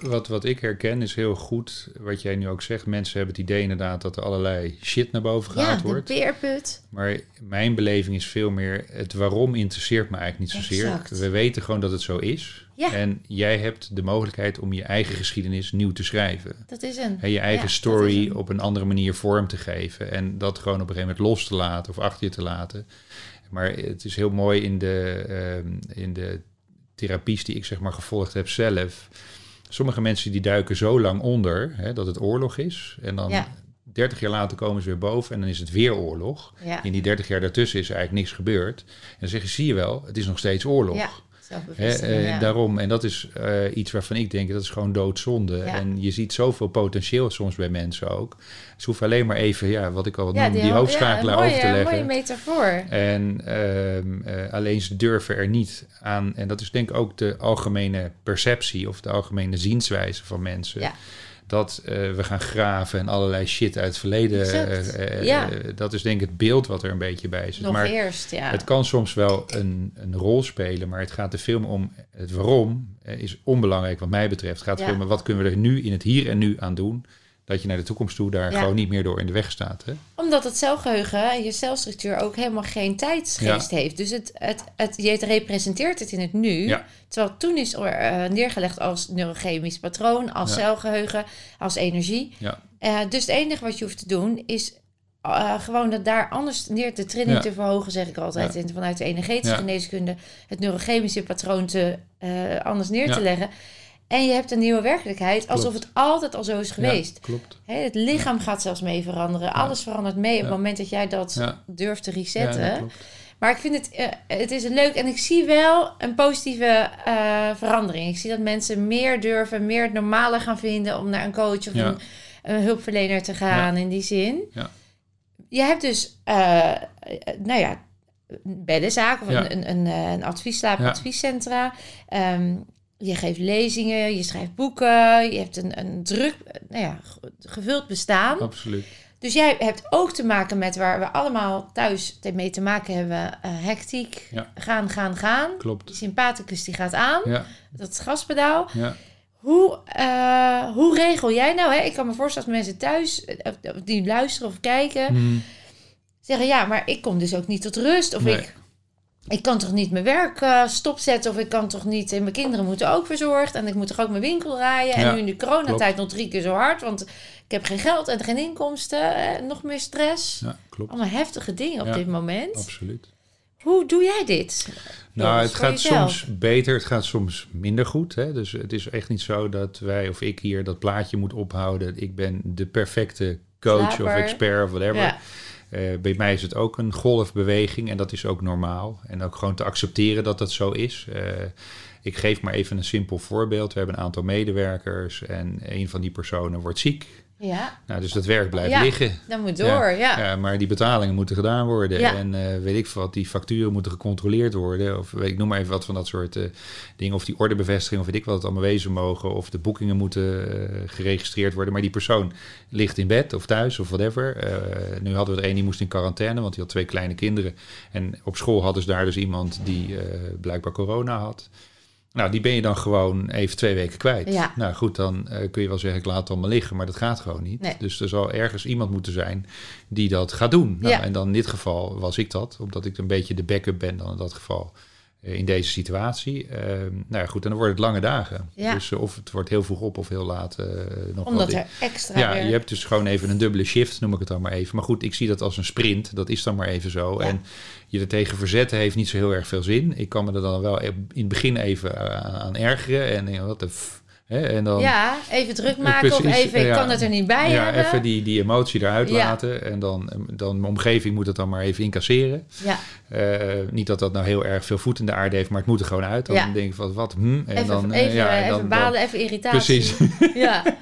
Wat, wat ik herken is heel goed, wat jij nu ook zegt. Mensen hebben het idee inderdaad dat er allerlei shit naar boven Ja, gehaald de wordt. beerput. Maar mijn beleving is veel meer, het waarom interesseert me eigenlijk niet zozeer. Exact. We weten gewoon dat het zo is. Ja. En jij hebt de mogelijkheid om je eigen geschiedenis nieuw te schrijven. Dat is een. Hè, je eigen Ja, story op een andere manier vorm te geven. En dat gewoon op een gegeven moment los te laten of achter je te laten. Maar het is heel mooi in de, ehm, in de therapies die ik zeg maar gevolgd heb zelf. Sommige mensen die duiken zo lang onder hè, dat het oorlog is. En dan Ja. 30 jaar later komen ze weer boven en dan is het weer oorlog. Ja, In die 30 jaar daartussen is er eigenlijk niks gebeurd. En dan zeggen ze, zie je wel, het is nog steeds oorlog. Ja. Hè, eh, ja. Daarom, en dat is eh, iets waarvan ik denk, dat is gewoon doodzonde. Ja. En je ziet zoveel potentieel soms bij mensen ook. Ze hoeven alleen maar even, ja, wat ik al Ja, noem, die, ho- hoofdschakelaar ja, over te leggen. mooie metafoor. En ehm, eh, alleen ze durven er niet aan. En dat is denk ik ook de algemene perceptie of de algemene zienswijze van mensen. Ja. Dat eh, we gaan graven en allerlei shit uit het verleden. Eh, eh, Ja. dat is denk ik het beeld wat er een beetje bij zit. Nog maar eerst, ja. het kan soms wel een, een rol spelen, maar het gaat veel meer om. Het waarom is onbelangrijk wat mij betreft. Het gaat Ja. meer wat kunnen we er nu in het hier en nu aan doen. Dat je naar de toekomst toe daar Ja. gewoon niet meer door in de weg staat. Hè? Omdat het celgeheugen en je celstructuur ook helemaal geen tijdsgeest heeft. Dus het, het, het, je het representeert het in het nu. Ja. Terwijl het toen is er, eh, neergelegd als neurochemisch patroon, als celgeheugen, als energie. Ja. Eh, dus het enige wat je hoeft te doen is eh, gewoon dat daar anders neer de trilling Ja. te verhogen, zeg ik altijd, Ja. in, vanuit de energetische Ja. geneeskunde, het neurochemische patroon te, anders neer te leggen. En je hebt een nieuwe werkelijkheid, alsof Klopt. het altijd al zo is geweest. Ja, klopt. Het lichaam gaat zelfs mee veranderen. Alles verandert mee op het moment dat jij dat durft te resetten. maar ik vind het, eh, het is leuk en ik zie wel een positieve eh, verandering. Ik zie dat mensen meer durven, meer het normale gaan vinden om naar een coach of een, een hulpverlener te gaan in die zin. Ja. Je hebt dus, eh, nou ja, beddenzaak of een, een, een, een adviesslaap, adviescentra. Ehm, je geeft lezingen, je schrijft boeken, je hebt een, een druk, nou ja, ge- gevuld bestaan. Absoluut. Dus jij hebt ook te maken met waar we allemaal thuis mee te maken hebben. eh, hectiek, Ja. gaan, gaan, gaan. Klopt. Die sympathicus die gaat aan, Ja, dat gaspedaal. ja. Hoe, eh, hoe regel jij nou? Hè? Ik kan me voorstellen dat mensen thuis eh, die luisteren of kijken Mm, zeggen: ja, maar ik kom dus ook niet tot rust. Of Nee. ik, ik kan toch niet mijn werk eh, stopzetten. Of ik kan toch niet. En mijn kinderen moeten ook verzorgd. En ik moet toch ook mijn winkel draaien. En Ja, nu in de coronatijd nog drie keer zo hard. Want ik heb geen geld en geen inkomsten. eh, nog meer stress. ja, klopt. Allemaal heftige dingen op Ja, dit moment. Absoluut. Hoe doe jij dit? Nou, het gaat jezelf? soms beter, het gaat soms minder goed. Hè? Dus het is echt niet zo dat wij of ik hier dat plaatje moet ophouden. Ik ben de perfecte coach Slaper. of expert of whatever. Eh, bij mij is het ook een golfbeweging en dat is ook normaal. En ook gewoon te accepteren dat dat zo is. Eh, ik geef maar even een simpel voorbeeld. We hebben een aantal medewerkers en een van die personen wordt ziek. Ja, Nou, dus dat werk blijft Ja. liggen. dat moet door. Ja. Ja, maar die betalingen moeten gedaan worden. Ja. En eh, weet ik veel wat, die facturen moeten gecontroleerd worden. Of weet ik noem maar even wat van dat soort eh, dingen. Of die ordebevestiging, of weet ik wat het allemaal wezen mogen. Of de boekingen moeten eh, geregistreerd worden. Maar die persoon ligt in bed of thuis of whatever. Nu hadden we er een die moest in quarantaine, want die had twee kleine kinderen. En op school hadden ze daar dus iemand die blijkbaar corona had. Nou, die ben je dan gewoon even twee weken kwijt. Ja. Nou goed, dan eh, kun je wel zeggen, ik laat het allemaal liggen, maar dat gaat gewoon niet. Nee. Dus er zal ergens iemand moeten zijn die dat gaat doen. Nou, Ja. En dan in dit geval was ik dat, omdat ik een beetje de backup ben dan in dat geval in deze situatie. Ehm, nou ja, goed, en dan worden het lange dagen. Ja. Dus eh, of het wordt heel vroeg op of heel laat eh, nog Omdat er extra Ja, weer- je hebt dus gewoon even een dubbele shift, noem ik het dan maar even. Maar goed, ik zie dat als een sprint. Dat is dan maar even zo. Ja. En je er tegen verzetten heeft niet zo heel erg veel zin. Ik kan me er dan wel in het begin even eh, aan ergeren. En denk, wat de f... Hè? En dan, Ja, even druk maken of even, ik ja. kan het er niet bij ja, hebben. even die, die emotie eruit Ja. laten. En dan, dan mijn omgeving moet het dan maar even incasseren. Ja, Eh, niet dat dat nou heel erg veel voet in de aarde heeft, maar het moet er gewoon uit. Dan denk ik van wat, hm. En even, dan, eh, even, ja, en even dan- balen, dan- even irritatie. Precies. Ja,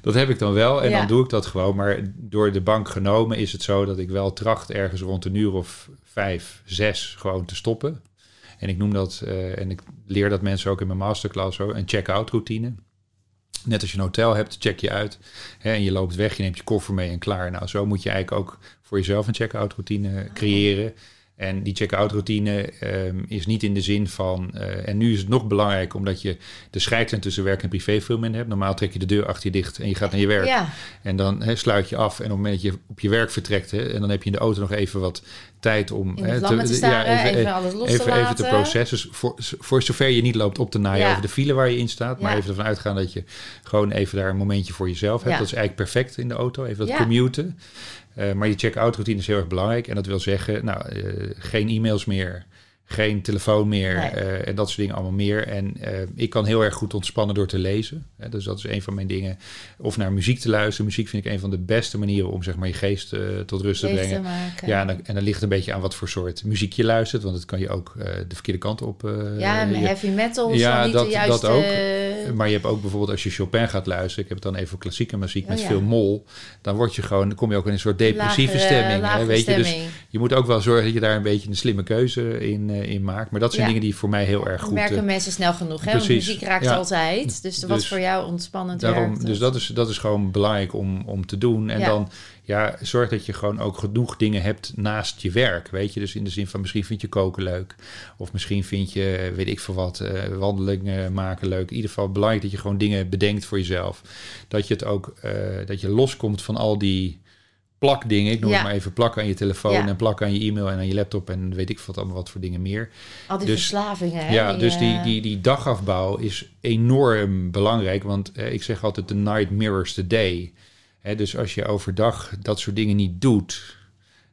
Dat heb ik dan wel en dan doe ik dat gewoon. Maar door de bank genomen is het zo dat ik wel tracht ergens rond een uur of vijf, zes gewoon te stoppen. En ik noem dat, eh, en ik leer dat mensen ook in mijn masterclass zo, een check-out routine. Net als je een hotel hebt, check je uit. Hè, en je loopt weg, je neemt je koffer mee en klaar. Nou, zo moet je eigenlijk ook voor jezelf een check-out routine creëren. En die check-out routine ehm, is niet in de zin van. eh, en nu is het nog belangrijk omdat je de scheidslijn tussen werk en privé veel minder hebt. Normaal trek je de deur achter je dicht en je gaat naar je werk. Ja, En dan sluit je af. En op het moment dat je op je werk vertrekt, en dan heb je in de auto nog even wat tijd om te staan, even, even, alles los even, te even te processen. Dus voor, voor zover je niet loopt op te naaien Ja. over de file waar je in staat. Maar Ja. even ervan uitgaan dat je gewoon even daar een momentje voor jezelf hebt. Ja. Dat is eigenlijk perfect in de auto. Even dat Ja. commuten. Eh, maar die check-out routine is heel erg belangrijk. En dat wil zeggen, nou, eh, geen e-mails meer. Geen telefoon meer Nee. eh, en dat soort dingen allemaal meer. En eh, ik kan heel erg goed ontspannen door te lezen. Hè, dus dat is een van mijn dingen. Of naar muziek te luisteren. Muziek vind ik een van de beste manieren om zeg maar, je geest eh, tot rust te brengen. te. Ja, en dan, en dan ligt het een beetje aan wat voor soort muziek je luistert. Want het kan je ook de verkeerde kant op. ja, je- heavy metal Ja, niet dat- de juiste... dat ook. maar je hebt ook bijvoorbeeld als je Chopin gaat luisteren. Ik heb het dan even klassieke muziek met Oh, ja. veel mol. Dan word je gewoon, dan kom je ook in een soort depressieve lagere- stemming. hè, weet je, dus je moet ook wel zorgen dat je daar een beetje een slimme keuze in, in maakt. Maar dat zijn Ja. dingen die voor mij heel erg goed. merken eh, mensen snel genoeg, hè? Want muziek raakt Ja. altijd. Dus wat Dus voor jou ontspannend Daarom, dus dat is, dat is gewoon belangrijk om, om te doen. En Ja. dan ja, zorg dat je gewoon ook genoeg dingen hebt naast je werk. Weet je, dus in de zin van misschien vind je koken leuk. Of misschien vind je, weet ik veel wat, eh, wandelingen maken leuk. In ieder geval belangrijk dat je gewoon dingen bedenkt voor jezelf. Dat je het ook, eh, dat je loskomt van al die plakdingen. Ik noem Ja. het maar even plakken aan je telefoon Ja. en plakken aan je e-mail en aan je laptop en weet ik wat allemaal wat voor dingen meer. Al die dus- verslavingen, hè? Ja, dus die, eh, die, die dagafbouw is enorm belangrijk. Want eh, ik zeg altijd, the night mirrors the day. Dus als je overdag dat soort dingen niet doet...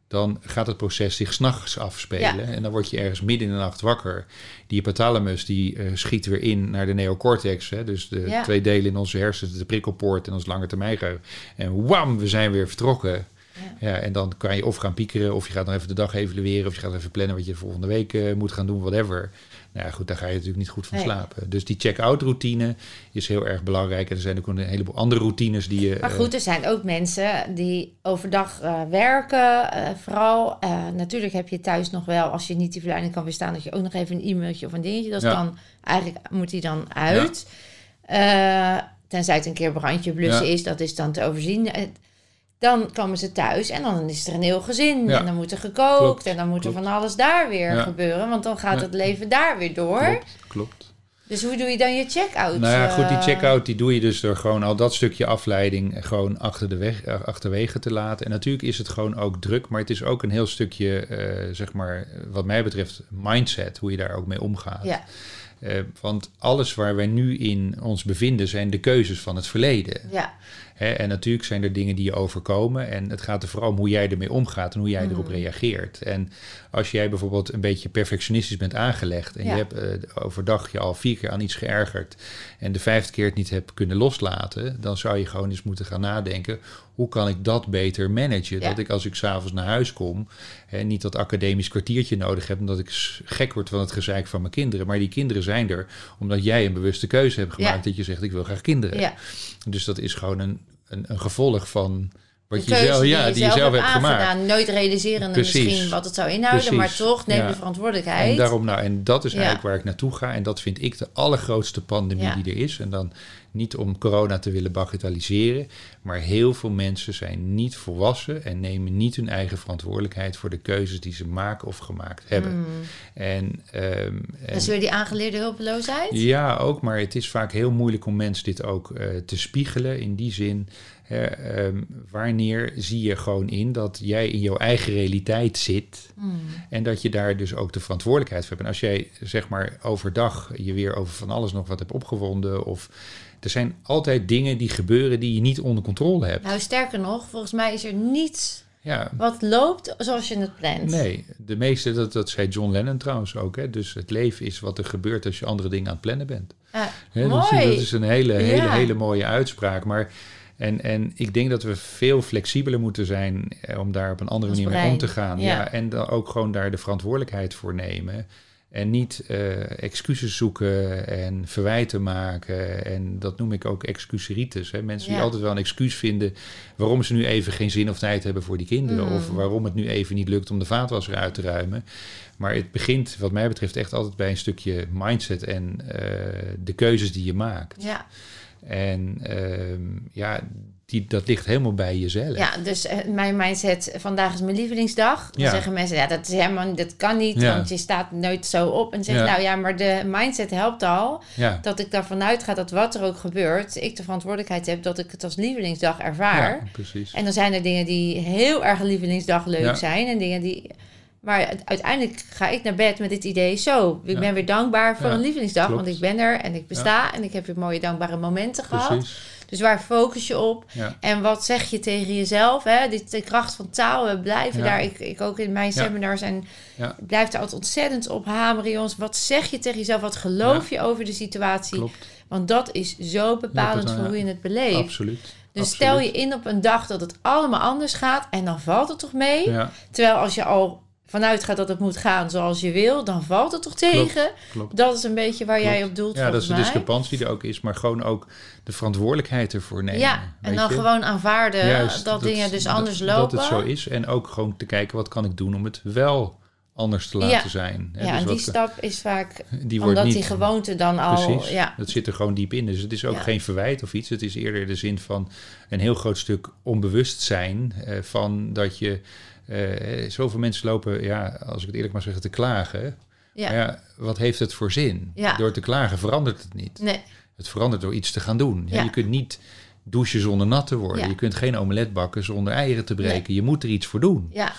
dan gaat het proces zich s'nachts afspelen. Ja. En dan word je ergens midden in de nacht wakker. Die hypothalamus die eh, schiet weer in naar de neocortex. Hè, dus de Ja. twee delen in onze hersenen, de prikkelpoort en ons lange termijn geheugen. En wam, we zijn weer vertrokken. Ja. Ja, en dan kan je of gaan piekeren, of je gaat nog even de dag evalueren, of je gaat even plannen wat je volgende week eh, moet gaan doen, whatever. Nou ja, goed, daar ga je natuurlijk niet goed van Nee. slapen. Dus die check-out routine is heel erg belangrijk. En er zijn ook een heleboel andere routines die je. Maar eh, goed, er zijn ook mensen die overdag eh, werken. vooral, natuurlijk heb je thuis nog wel, als je niet die verleiding kan weerstaan, dat je ook nog even een e-mailtje of een dingetje. Dat Ja. dan eigenlijk moet die dan uit. Tenzij het een keer brandje blussen Ja. is, dat is dan te overzien. Eh, Dan komen ze thuis en dan is er een heel gezin. Ja. En dan moet er gekookt Klopt, en dan moet er van alles daar weer Ja. gebeuren. Want dan gaat Ja. het leven daar weer door. klopt, klopt. Dus hoe doe je dan je check-out? Nou ja, goed, die eh, check-out die doe je dus door gewoon al dat stukje afleiding gewoon achter de weg, eh, achterwege te laten. En natuurlijk is het gewoon ook druk, maar het is ook een heel stukje, eh, zeg maar, wat mij betreft, mindset, hoe je daar ook mee omgaat. Ja, Eh, want alles waar wij nu in ons bevinden zijn de keuzes van het verleden. ja, En natuurlijk zijn er dingen die je overkomen. En het gaat er vooral om hoe jij ermee omgaat en hoe jij Mm. erop reageert. En als jij bijvoorbeeld een beetje perfectionistisch bent aangelegd. en Ja. je hebt eh, overdag je al vier keer aan iets geërgerd. en de vijfde keer het niet hebt kunnen loslaten. dan zou je gewoon eens moeten gaan nadenken. Hoe kan ik dat beter managen? Ja. Dat ik als ik s'avonds naar huis kom. Hè, niet dat academisch kwartiertje nodig heb. omdat ik gek word van het gezeik van mijn kinderen. Maar die kinderen zijn er omdat jij een bewuste keuze hebt gemaakt. Ja. dat je zegt: ik wil graag kinderen. ja. Dus dat is gewoon een, een, een gevolg van wat je zelf, die ja, je die je zelf hebt gemaakt. Nooit realiserende Precies. misschien wat het zou inhouden, Precies. maar toch neem Ja. je verantwoordelijkheid. En daarom, nou, en dat is Ja. eigenlijk waar ik naartoe ga. En dat vind ik de allergrootste pandemie Ja. die er is. En dan niet om corona te willen bagatelliseren. Maar heel veel mensen zijn niet volwassen en nemen niet hun eigen verantwoordelijkheid voor de keuzes die ze maken of gemaakt hebben. Mm. En, ehm, en- Dat is weer die aangeleerde hulpeloosheid. Ja, ook, maar het is vaak heel moeilijk om mensen dit ook eh, te spiegelen. In die zin, hè, ehm, wanneer zie je gewoon in dat jij in jouw eigen realiteit zit Mm. en dat je daar dus ook de verantwoordelijkheid voor hebt. En als jij zeg maar overdag je weer over van alles nog wat hebt opgewonden of er zijn altijd dingen die gebeuren die je niet onder controle hebt. Nou, sterker nog, volgens mij is er niets Ja, wat loopt zoals je het plant. Nee, de meeste, dat, dat zei John Lennon trouwens ook. Hè? Dus het leven is wat er gebeurt als je andere dingen aan het plannen bent. Ah, dat, is, mooi. dat is een hele, hele, Ja. hele mooie uitspraak. Maar, en, en ik denk dat we veel flexibeler moeten zijn eh, om daar op een andere Ons manier mee om te gaan. Ja. Ja. en dan ook gewoon daar de verantwoordelijkheid voor nemen. En niet eh, excuses zoeken en verwijten maken. En dat noem ik ook excuseritis. Hè? Mensen die altijd wel een excuus vinden waarom ze nu even geen zin of tijd hebben voor die kinderen. Mm. Of waarom het nu even niet lukt om de vaatwasser uit te ruimen. Maar het begint, wat mij betreft, echt altijd bij een stukje mindset en eh, de keuzes die je maakt. Ja, En ehm, ja, die, dat ligt helemaal bij jezelf. Ja, dus eh, mijn mindset, vandaag is mijn lievelingsdag. Dan Ja. zeggen mensen, ja, dat is helemaal, dat kan niet, Ja. want je staat nooit zo op. En zeg je, Ja. nou ja, maar de mindset helpt al. Dat ik daarvan uitga dat wat er ook gebeurt, ik de verantwoordelijkheid heb dat ik het als lievelingsdag ervaar. precies. En dan zijn er dingen die heel erg lievelingsdag leuk zijn. En dingen die. Maar uiteindelijk ga ik naar bed met dit idee. Zo, ik Ja. ben weer dankbaar voor Ja, een lievelingsdag. klopt. Want ik ben er en ik besta. En ik heb weer mooie dankbare momenten gehad. Dus waar focus je op? Ja. En wat zeg je tegen jezelf? Hè? De kracht van taal, we blijven Ja. daar. Ik, ik ook in mijn seminars en Ja. ik blijf daar altijd ontzettend op hameren, jongens. Wat zeg je tegen jezelf? Wat geloof je over de situatie? Klopt. Want dat is zo bepalend voor hoe je het beleeft. Absoluut. Dus Absoluut. stel je in op een dag dat het allemaal anders gaat en dan valt het toch mee? Ja, Terwijl als je al vanuit gaat dat het moet gaan zoals je wil, dan valt het toch tegen? klopt. Dat is een beetje waar jij op doelt Ja, dat is de discrepantie die er ook is, maar gewoon ook de verantwoordelijkheid ervoor nemen. Ja, en dan je? gewoon aanvaarden Juist, dat, dingen dus anders lopen. Dat het zo is en ook gewoon te kijken wat kan ik doen om het wel anders te laten Ja. zijn. Hè, Ja, dus en die stap is vaak die omdat niet die gewoonte dan al... Precies, Ja, dat zit er gewoon diep in. Dus het is ook Ja. geen verwijt of iets. Het is eerder de zin van een heel groot stuk onbewustzijn eh, van dat je... eh, zoveel mensen lopen, ja, als ik het eerlijk maar zeggen, te klagen. ja. Maar ja, wat heeft het voor zin? Ja. Door te klagen verandert het niet. nee, Het verandert door iets te gaan doen. Je kunt niet douchen zonder nat te worden. Ja. Je kunt geen omelet bakken zonder eieren te breken. Je moet er iets voor doen. ja,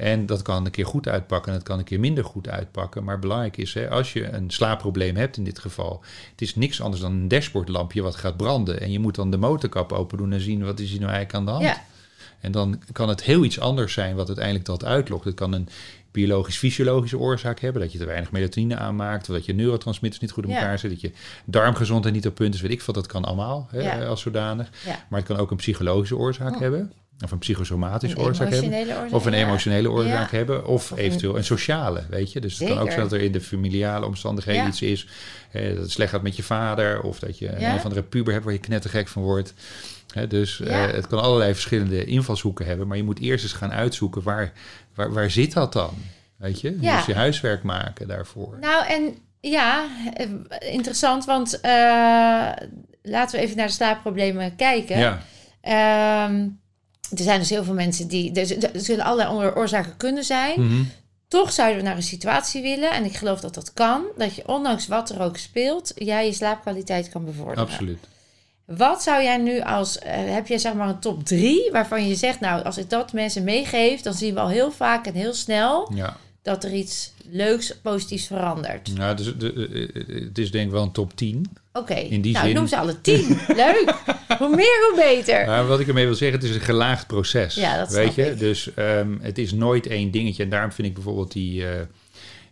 En dat kan een keer goed uitpakken en dat kan een keer minder goed uitpakken. Maar belangrijk is, hè, als je een slaapprobleem hebt in dit geval, het is niks anders dan een dashboardlampje wat gaat branden. En je moet dan de motorkap open doen en zien wat is hier nou eigenlijk aan de hand. ja, En dan kan het heel iets anders zijn wat uiteindelijk dat uitlokt. Het kan een biologisch-fysiologische oorzaak hebben, dat je te weinig melatonine aanmaakt, of dat je neurotransmitters niet goed in Ja. elkaar zit, dat je darmgezondheid niet op punt is, weet ik veel, dat kan allemaal hè, Ja. als zodanig. ja. Maar het kan ook een psychologische oorzaak Oh. hebben, of een psychosomatische Een oorzaak hebben. oorzaak. Of een ja. emotionele oorzaak Ja. hebben, of Of eventueel een sociale, weet je. Dus het kan ook zijn dat er in de familiale omstandigheden Ja. iets is, eh, dat het slecht gaat met je vader, of dat je een of andere puber hebt waar je knettergek van wordt. Dus Ja. eh, het kan allerlei verschillende invalshoeken hebben, maar je moet eerst eens gaan uitzoeken waar, waar, waar zit dat dan? Weet je? Ja. Dus je huiswerk maken daarvoor. Nou, en ja, eh, interessant, want laten we even naar de slaapproblemen kijken. ja, Ehm, er zijn dus heel veel mensen die. Er, er zullen allerlei andere oorzaken kunnen zijn. Mhm. Toch zouden we naar een situatie willen, en ik geloof dat dat kan, dat je ondanks wat er ook speelt, jij je slaapkwaliteit kan bevorderen. absoluut. Wat zou jij nu als, eh, heb jij zeg maar een top drie waarvan je zegt, nou, als ik dat mensen meegeef, dan zien we al heel vaak en heel snel Ja. Dat er iets leuks, positiefs verandert. Nou, dus, de, eh, eh, het is denk ik wel een top 10. Oké, In die nou, zin- noem ze alle tien. Leuk. Hoe meer, hoe beter. Maar wat ik ermee wil zeggen, het is een gelaagd proces. Ja, dat weet je? ik. Dus ehm, het is nooit één dingetje. En daarom vind ik bijvoorbeeld die, eh,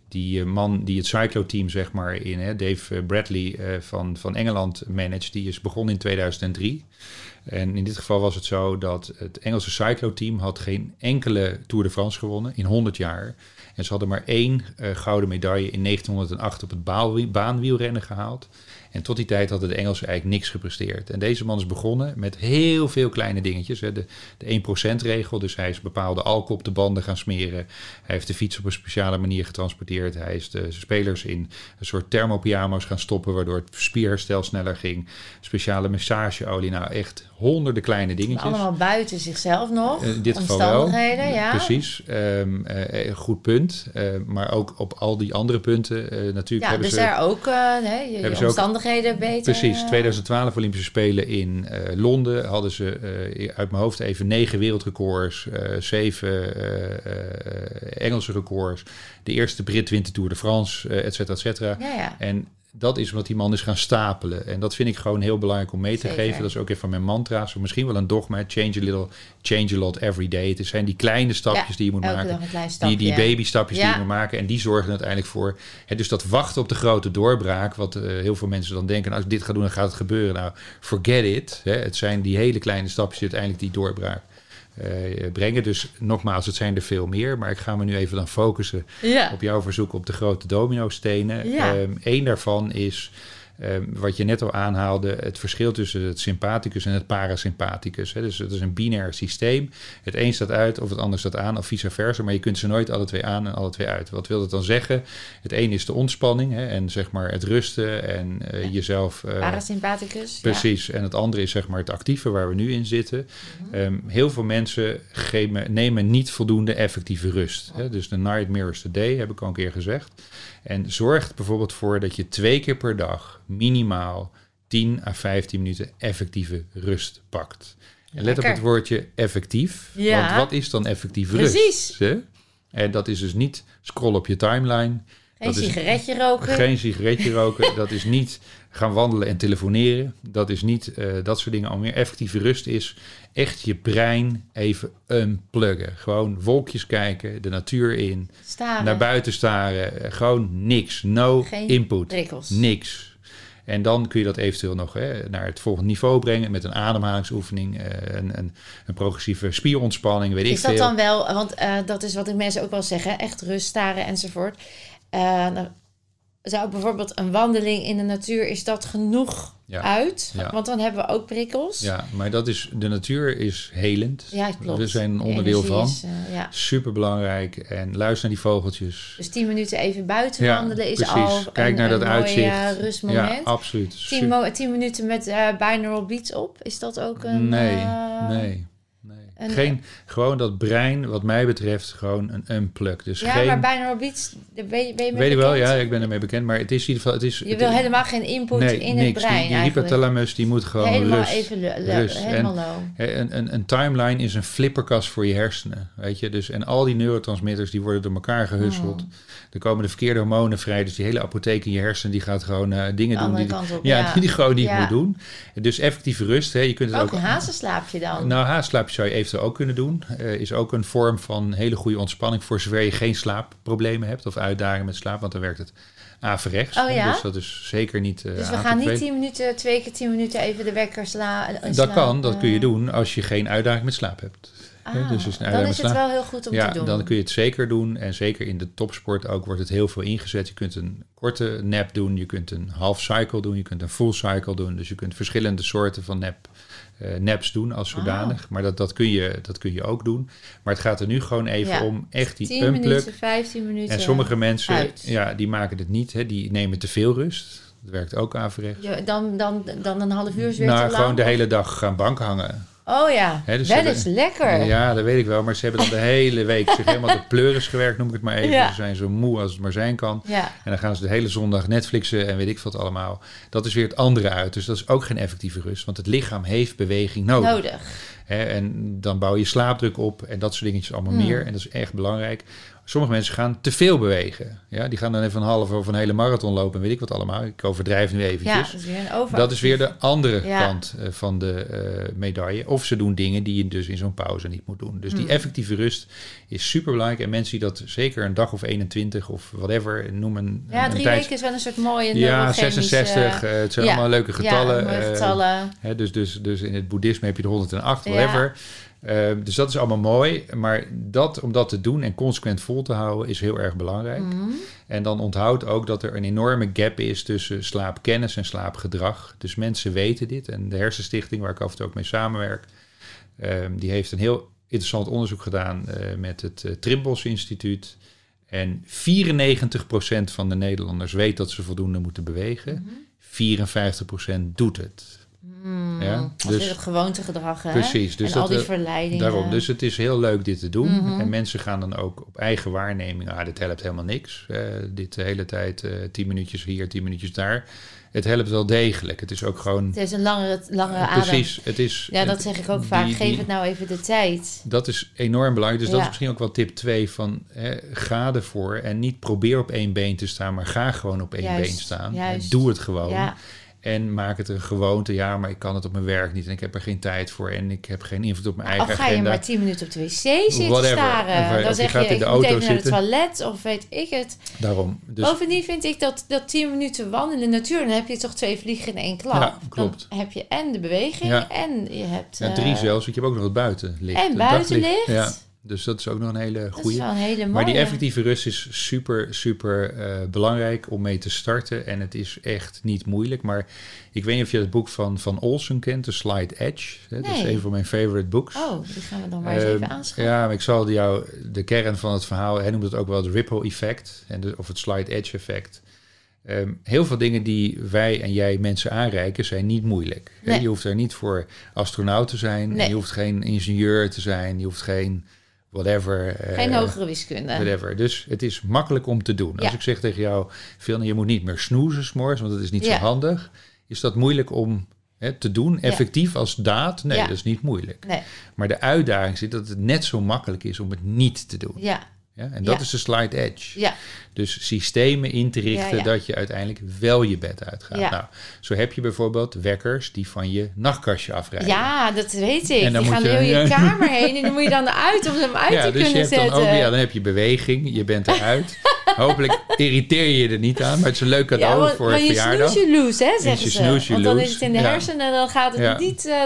die eh, man die het cyclo-team, zeg maar, in hè, Dave eh, Bradley eh, van, van Engeland managt, die is begonnen in 2003. En in dit geval was het zo dat het Engelse cyclo-team had geen enkele Tour de France gewonnen in 100 jaar. En ze hadden maar één eh, gouden medaille in 1908 op het baanwielrennen gehaald. En tot die tijd hadden de Engelsen eigenlijk niks gepresteerd. En deze man is begonnen met heel veel kleine dingetjes. Hè. De, de 1%-regel, dus hij is bepaalde alcohol op de banden gaan smeren. Hij heeft de fiets op een speciale manier getransporteerd. Hij is de spelers in een soort thermopyjama's gaan stoppen... waardoor het spierherstel sneller ging. Speciale massageolie, nou echt honderden kleine dingetjes. Allemaal buiten zichzelf nog. In dit geval wel. Omstandigheden, ja. Precies, Ehm, eh, goed punt. Eh, maar ook op al die andere punten eh, natuurlijk Ja, hebben dus ze... daar ook eh, hè, je, je Hebben beter. Precies, eh, 2012 Olympische Spelen in eh, Londen hadden ze eh, uit mijn hoofd even negen wereldrecords, eh, zeven eh, eh, Engelse records, de eerste Brit wint de Tour de France, eh et cetera, et cetera. Ja, ja. En dat is wat die man is gaan stapelen. En dat vind ik gewoon heel belangrijk om mee te Zeker. geven. Dat is ook een van mijn mantra's. Of misschien wel een dogma. Change a little, change a lot every day. Het zijn die kleine stapjes Ja, die je moet maken. dag een klein stapje. Die, die babystapjes die Ja. je moet maken. En die zorgen uiteindelijk voor. Hè, dus dat wachten op de grote doorbraak. Wat eh, heel veel mensen dan denken. Nou, als ik dit ga doen, dan gaat het gebeuren. Nou, forget it. Hè. Het zijn die hele kleine stapjes die uiteindelijk die doorbraak brengen. Dus nogmaals, het zijn er veel meer. Maar ik ga me nu even dan focussen Ja. op jouw verzoek op de grote domino-stenen. Ja. Eén daarvan is Ehm, wat je net al aanhaalde, het verschil tussen het sympathicus en het parasympathicus. Hè. Dus het is een binair systeem. Het een staat uit of het ander staat aan, of vice versa. Maar je kunt ze nooit alle twee aan en alle twee uit. Wat wil dat dan zeggen? Het een is de ontspanning hè, en zeg maar het rusten en uh, jezelf. Uh, parasympathicus. Precies. Ja. En het andere is zeg maar het actieve waar we nu in zitten. Mm -hmm. um, heel veel mensen geven, nemen niet voldoende effectieve rust. Hè. Dus de night mirrors the day, heb ik al een keer gezegd. En zorgt bijvoorbeeld voor dat je twee keer per dag minimaal 10 à 15 minuten effectieve rust pakt. En let op het woordje effectief. Ja. Want wat is dan effectief Precies. rust? Hè? En dat is dus niet scroll op je timeline. Geen dat sigaretje roken. Geen sigaretje roken. dat is niet gaan wandelen en telefoneren. Dat is niet uh, dat soort dingen. Al meer effectieve rust is echt je brein even unpluggen. Gewoon wolkjes kijken, de natuur in, Staren. naar buiten staren. Gewoon niks. No Geen input. Niks. En dan kun je dat eventueel nog hè, naar het volgende niveau brengen met een ademhalingsoefening, uh, een, een, een, progressieve spierontspanning, weet Is ik dat veel. dan wel, want uh, dat is wat ik mensen ook wel zeggen, echt rust, staren enzovoort. Uh, zou bijvoorbeeld een wandeling in de natuur, is dat genoeg Ja. uit? Ja. Want dan hebben we ook prikkels. Ja, maar dat is, de natuur is helend. Ja, klopt. We zijn een De onderdeel van. is, eh, ja. Super belangrijk. En luister naar die vogeltjes. Dus 10 minuten even buiten Ja, wandelen is precies. al Kijk een, naar dat een mooi uitzicht. eh, rustmoment. Ja, absoluut. 10, Super- mo- 10 minuten met eh binaural beats op, is dat ook een... nee, nee. Een- Geen, gewoon dat brein, wat mij betreft, gewoon een unplug. Dus Ja, geen, maar binaural beats, daar ben je, ben je mee weet ik wel, ja, ik ben ermee bekend. Maar het is in ieder geval, het is... Je het wil helemaal geen input nee, in niks. het brein Die, die hypothalamus, die moet gewoon helemaal rust. even rust. helemaal En- low. Een, een, een timeline is een flipperkast voor je hersenen, weet je. Dus, en al die neurotransmitters, die worden door elkaar gehusseld. Hmm. Er komen de verkeerde hormonen vrij. Dus die hele apotheek in je hersenen, die gaat gewoon eh, dingen doen. Die, kant op, ja, ja. die, die gewoon niet Ja. moet doen. Dus effectieve rust, hè, je kunt het Ook ook... een hazenslaapje dan. Nou, haastslaapje zou je eventueel ook kunnen doen. Eh, is ook een vorm van hele goede ontspanning voor zover je geen slaapproblemen hebt of uitdagingen met slaap, want dan werkt het averechts. Oh ja? Dus dat is zeker niet. eh, dus we gaan niet bevelen. 10 minuten, twee keer 10 minuten even de wekker sla Dat slaan, kan, dat kun je eh, doen als je geen uitdaging met slaap hebt. Ah, dus is dan is het wel heel goed om ja, te doen. dan kun je het zeker doen. En zeker in de topsport ook wordt het heel veel ingezet. Je kunt een korte nap doen, je kunt een half cycle doen, je kunt een full cycle doen. Dus je kunt verschillende soorten van nap, eh, naps doen als zodanig. Maar dat, dat, kun je, dat kun je ook doen. Maar het gaat er nu gewoon even Ja. om echt die 10 unplug. minuten, 15 minuten. En sommige mensen, uit. ja, die maken het niet. Hè, die nemen te veel rust. Dat werkt ook averechts. Ja, dan, dan, dan een half uur is weer te Nou, lang. gewoon de hele dag gaan bank hangen. Oh ja, Hè, dus dat is lekker. Ja, dat weet ik wel. Maar ze hebben dan de hele week zich helemaal de pleuris gewerkt, noem ik het maar even. Ja. Ze zijn zo moe als het maar zijn kan. Ja. En dan gaan ze de hele zondag Netflixen en weet ik wat allemaal. Dat is weer het andere uit. Dus dat is ook geen effectieve rust. Want het lichaam heeft beweging nodig. En dan bouw je slaapdruk op en dat soort dingetjes allemaal Hmm. meer. En dat is echt belangrijk. Sommige mensen gaan te veel bewegen. Ja, die gaan dan even een halve of een hele marathon lopen en weet ik wat allemaal. Ik overdrijf nu Ja, eventjes. dat is weer een over. Dat is weer de andere Ja. kant eh, van de eh, medaille. Of ze doen dingen die je dus in zo'n pauze niet moet doen. Dus die Hmm. effectieve rust is super belangrijk. En mensen die dat zeker een dag of 21 of whatever noemen. Ja, een drie tijds- weken is wel een soort mooie Ja, neurochemische- 66. eh, het zijn ja. allemaal leuke getallen. Ja, mooie getallen. Hè, dus, dus, dus in het boeddhisme heb je de 108, Ja. whatever. Eh, dus dat is allemaal mooi. Maar dat, om dat te doen en consequent vol te houden, is heel erg belangrijk. Mhm. En dan onthoud ook dat er een enorme gap is tussen slaapkennis en slaapgedrag. Dus mensen weten dit. En de Hersenstichting, waar ik af en toe ook mee samenwerk, ehm, die heeft een heel interessant onderzoek gedaan eh, met het uh, Trimbos Instituut. En 94% van de Nederlanders weet dat ze voldoende moeten bewegen. 54% doet het. Hmm, Ja, dus- het gewoontegedrag, hè? Precies, dus en al dat, die eh, verleidingen. Daarom, dus het is heel leuk dit te doen. Mhm. En mensen gaan dan ook op eigen waarneming, ah, dit helpt helemaal niks. Eh, dit de hele tijd eh tien minuutjes hier, tien minuutjes daar. Het helpt wel degelijk. Het is ook gewoon... Het is een langere, langere adem. Precies, het is... Ja, dat zeg ik ook die- vaak. die- Geef het nou even de tijd. Dat is enorm belangrijk. Dus dat is misschien ook wel tip 2 van hè, ga ervoor. En niet probeer op één been te staan, maar ga gewoon op één Juist, been staan. En doe het gewoon. Ja, En maak het een gewoonte. Ja, maar ik kan het op mijn werk niet. En ik heb er geen tijd voor. En ik heb geen invloed op mijn of eigen ga je agenda. maar tien minuten op de wc zitten Whatever. staren. Of, eh, Dan of je zeg gaat je, in de auto even naar het zitten. toilet of weet ik het. Daarom. Dus Bovendien vind ik dat, dat tien minuten wandelen in de natuur... dan heb je toch twee vliegen in één klap. Ja, klopt. Dan heb je en de beweging Ja. en je hebt... ja, eh, drie zelfs. Want je hebt ook nog het buitenlicht. En buitenlicht. Ja. Dus dat is ook nog een hele goede. Maar die effectieve rust is super, super eh, belangrijk om mee te starten. En het is echt niet moeilijk. Maar ik weet niet of je het boek van Van Olsen kent, The Slide Edge. Hè? Dat is een van mijn favorite books. Oh, die gaan we dan maar eens Ehm, even aanschaffen. Ja, maar ik zal jou de kern van het verhaal, hij noemt het ook wel het ripple effect en de, of het slide edge effect. Ehm, heel veel dingen die wij en jij mensen aanreiken zijn niet moeilijk. Nee. Je hoeft er niet voor astronaut te zijn, Nee. je hoeft geen ingenieur te zijn, je hoeft geen whatever. Geen eh, hogere wiskunde. Whatever. Dus het is makkelijk om te doen. Als ik zeg tegen jou, Phil, je moet niet meer snoezen s'morgens, want dat is niet Ja. zo handig. Is dat moeilijk om hè, te doen, effectief als daad? Nee, dat is niet moeilijk. Nee, Maar de uitdaging zit dat het net zo makkelijk is om het niet te doen. ja, Ja? En dat Ja. is de slide edge. ja, Dus systemen in te richten dat je uiteindelijk wel je bed uitgaat. Nou, zo heb je bijvoorbeeld wekkers die van je nachtkastje afrijden. ja, dat weet ik. En dan Die gaan je- door je kamer heen en dan moet je dan eruit om hem uit Ja, te dus je kunnen hebt dan zetten. ook, ja, dan heb je beweging, je bent eruit. Hopelijk irriteer je je er niet aan, maar het is een leuk cadeau Ja, voor je verjaardag. je lose, hè, zeggen je ze. Want dan is het in de hersenen en dan gaat het niet... eh,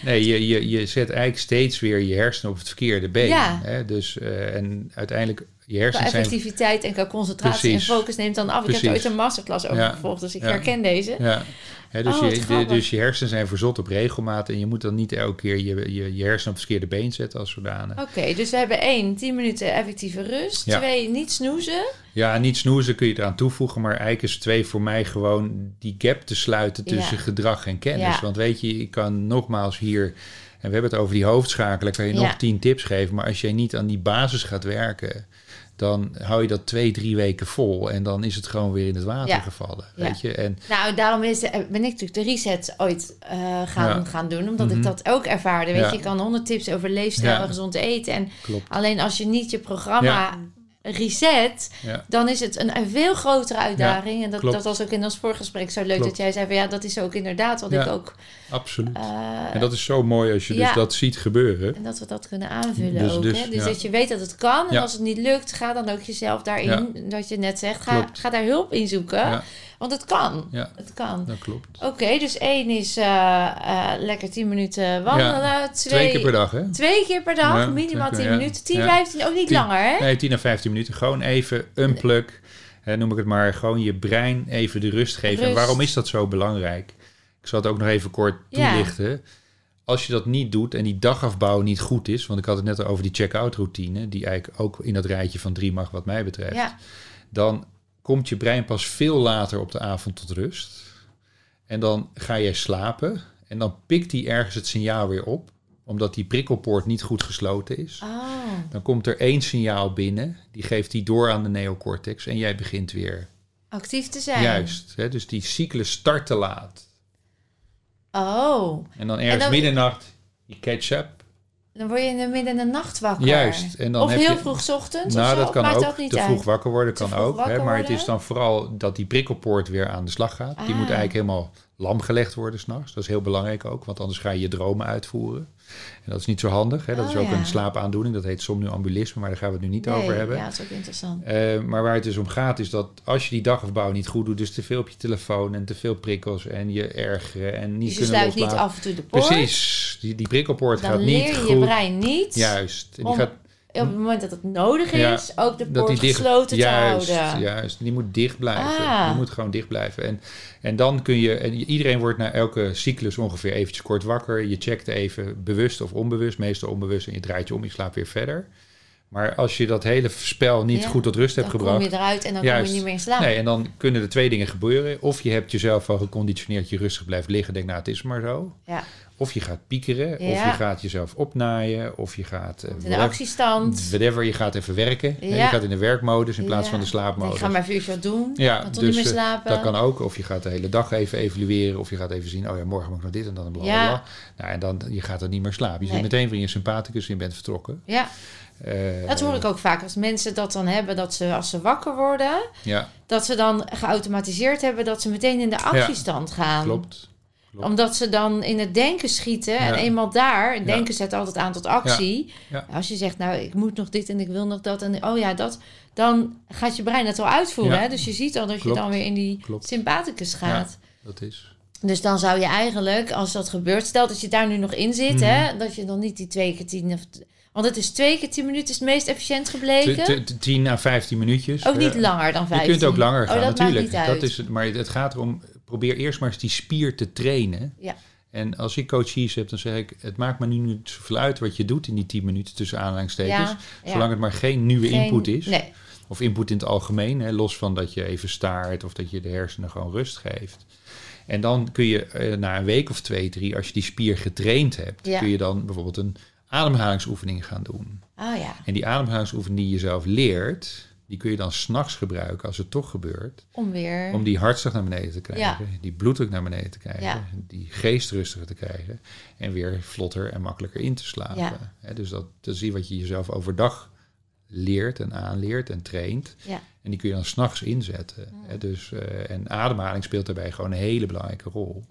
Nee, je, je, je zet eigenlijk steeds weer je hersenen op het verkeerde been. Ja. Hè? Dus, eh, en uiteindelijk, je hersenen zijn... effectiviteit en qua concentratie Precies. en focus neemt dan af. Ik heb ooit een masterclass over Ja. gevolgd, dus ik Ja. herken deze. Ja. Dus, Oh, je, de- dus je hersenen zijn verzot op regelmaat en je moet dan niet elke keer je, je, je hersenen op het verkeerde been zetten als zodanig. Oké, dus we hebben één, 10 minuten effectieve rust. Ja. Twee, niet snoezen. Ja, niet snoezen kun je eraan toevoegen, maar eigenlijk is twee voor mij gewoon die gap te sluiten tussen Ja. gedrag en kennis. Want weet je, ik kan nogmaals hier, en we hebben het over die hoofdschakelen, kan je nog tien tips geven, maar als jij niet aan die basis gaat werken, dan hou je dat twee, drie weken vol en dan is het gewoon weer in het water Ja. gevallen. Ja. Weet je, en Nou, daarom is, eh, ben ik natuurlijk de reset ooit eh, gaan, Ja. gaan doen. Omdat Mhm. ik dat ook ervaarde. Weet je, je kan honderd tips over leefstijl en gezond eten. En klopt. alleen als je niet je programma. Reset, Ja. dan is het een, een veel grotere uitdaging. en dat, klopt. dat was ook in ons voorgesprek zo leuk Klopt. dat jij zei van ja, dat is ook inderdaad wat Ja. ik ook. Absoluut. eh, en dat is zo mooi als je dus dat ziet gebeuren. en dat we dat kunnen aanvullen Dus- ook. dus, hè? dus dat je weet dat het kan. En als het niet lukt, ga dan ook jezelf daarin, dat je net zegt, ga, Klopt. ga daar hulp in zoeken. Want het kan. ja, Het kan. dat klopt. Oké, dus één is eh, eh, lekker 10 minuten wandelen. Twee, Twee keer per dag, hè? Twee keer per dag, Ja, minimaal twee 10 keer, ja. minuten. 10, Ja. 15, ook niet langer, hè? Nee, 10 à 15 minuten. Gewoon even unplug. Hè, noem ik het maar. Gewoon je brein even de rust geven. En waarom is dat zo belangrijk? Ik zal het ook nog even kort toelichten. Als je dat niet doet en die dagafbouw niet goed is... want ik had het net over die check-out routine... die eigenlijk ook in dat rijtje van drie mag wat mij betreft... Ja, dan komt je brein pas veel later op de avond tot rust. En dan ga jij slapen en dan pikt hij ergens het signaal weer op, omdat die prikkelpoort niet goed gesloten is. oh, Dan komt er één signaal binnen, die geeft hij door aan de neocortex en jij begint weer. actief te zijn. Juist, hè, dus die cyclus start te laat. Oh, En dan ergens dan- middernacht, je catch up. Dan word je in de midden in de nacht wakker. Juist, en dan of heb heel je- vroeg ochtends Nou, of zo. dat kan ook. niet te vroeg wakker worden kan ook. Hè, maar het is dan vooral dat die prikkelpoort weer aan de slag gaat. Die moet Ah. eigenlijk helemaal lam gelegd worden s'nachts. Dat is heel belangrijk ook, want anders ga je je dromen uitvoeren. En dat is niet zo handig. Hè. Dat Oh, is ook ja. een slaapaandoening. Dat heet somnambulisme, maar daar gaan we het nu niet Nee, over hebben. Ja, dat is ook interessant. Eh, maar waar het dus om gaat is dat als je die dagafbouw niet goed doet... dus te veel op je telefoon en te veel prikkels en je ergeren en niet Dus je kunnen sluit niet af en toe de poort. Precies, die, die prikkelpoort Dan gaat niet je goed. je brein niet Juist. En die gaat op het moment dat het nodig Ja, is, ook de poort dicht, gesloten juist, te houden. Juist, die moet dicht blijven. Ah. Die moet gewoon dicht blijven. En, en dan kun je, en iedereen wordt na elke cyclus ongeveer eventjes kort wakker. Je checkt even bewust of onbewust, meestal onbewust, en je draait je om, je slaapt weer verder. Maar als je dat hele spel niet Ja, goed tot rust hebt Dan gebracht. kom je eruit en dan Juist. kom je niet meer in slaap. Nee, en dan kunnen er twee dingen gebeuren. Of je hebt jezelf al geconditioneerd, je rustig blijft liggen. Denk, nou, het is maar zo. Ja. Of je gaat piekeren, of Ja. je gaat jezelf opnaaien, of je gaat... eh, In de actiestand. Whatever, je gaat even werken. hè. Je Ja. gaat in de werkmodus in plaats Ja. van de Ik slaapmodus. ga maar even wat doen. Ja, toch dus niet meer eh, slapen. dat kan ook. Of je gaat de hele dag even evalueren. Of je gaat even zien, oh ja, morgen moet ik nog dit en dan bla bla Ja. bla. Nou, en dan, je gaat er niet meer slapen. Je Nee. zit meteen weer in je sympathicus en je bent vertrokken. Ja, Eh, dat hoor ik ook vaak. Als mensen dat dan hebben, dat ze als ze wakker worden, Ja, dat ze dan geautomatiseerd hebben dat ze meteen in de actiestand gaan. klopt. Klopt. Omdat ze dan in het denken schieten. En eenmaal daar, denken zet altijd aan tot actie. Als je zegt, nou, ik moet nog dit en ik wil nog dat. En oh ja, dat. Dan gaat je brein het al uitvoeren. Hè? Dus je ziet al dat Klopt. je dan weer in die Klopt. sympathicus gaat. Dat is. Dus dan zou je eigenlijk, als dat gebeurt, stel dat je daar nu nog in zit, Mhm. hè, dat je dan niet die twee keer tien of. Want het is twee keer 10 minuten is het meest efficiënt gebleken. T- t- 10 à 15 minuutjes. ook niet Eh, langer dan Je 15. kunt ook langer Oh, gaan, dat maakt natuurlijk. niet uit. Dat is het, maar het gaat erom, probeer eerst maar eens die spier te trainen. Ja. En als ik coaches heb, dan zeg ik, het maakt me nu niet zoveel uit wat je doet in die 10 minuten tussen aanhalingstekens. Ja, ja. Zolang het maar geen nieuwe Geen- input is. Nee, Of input in het algemeen, hè, los van dat je even staart of dat je de hersenen gewoon rust geeft. En dan kun je eh, na een week of twee, drie, als je die spier getraind hebt, Ja. kun je dan bijvoorbeeld een ademhalingsoefening gaan doen. ah ja, En die ademhalingsoefening die je zelf leert, die kun je dan s'nachts gebruiken als het toch gebeurt. om weer... Om die hartslag naar beneden te krijgen, die bloeddruk naar beneden te krijgen, Ja. die geest rustiger te krijgen en weer vlotter en makkelijker in te slapen. Ja. Dus dat, dat is wat je jezelf overdag leert en aanleert en traint. Ja. En die kun je dan s'nachts inzetten. Hè, dus, eh, en ademhaling speelt daarbij gewoon een hele belangrijke rol.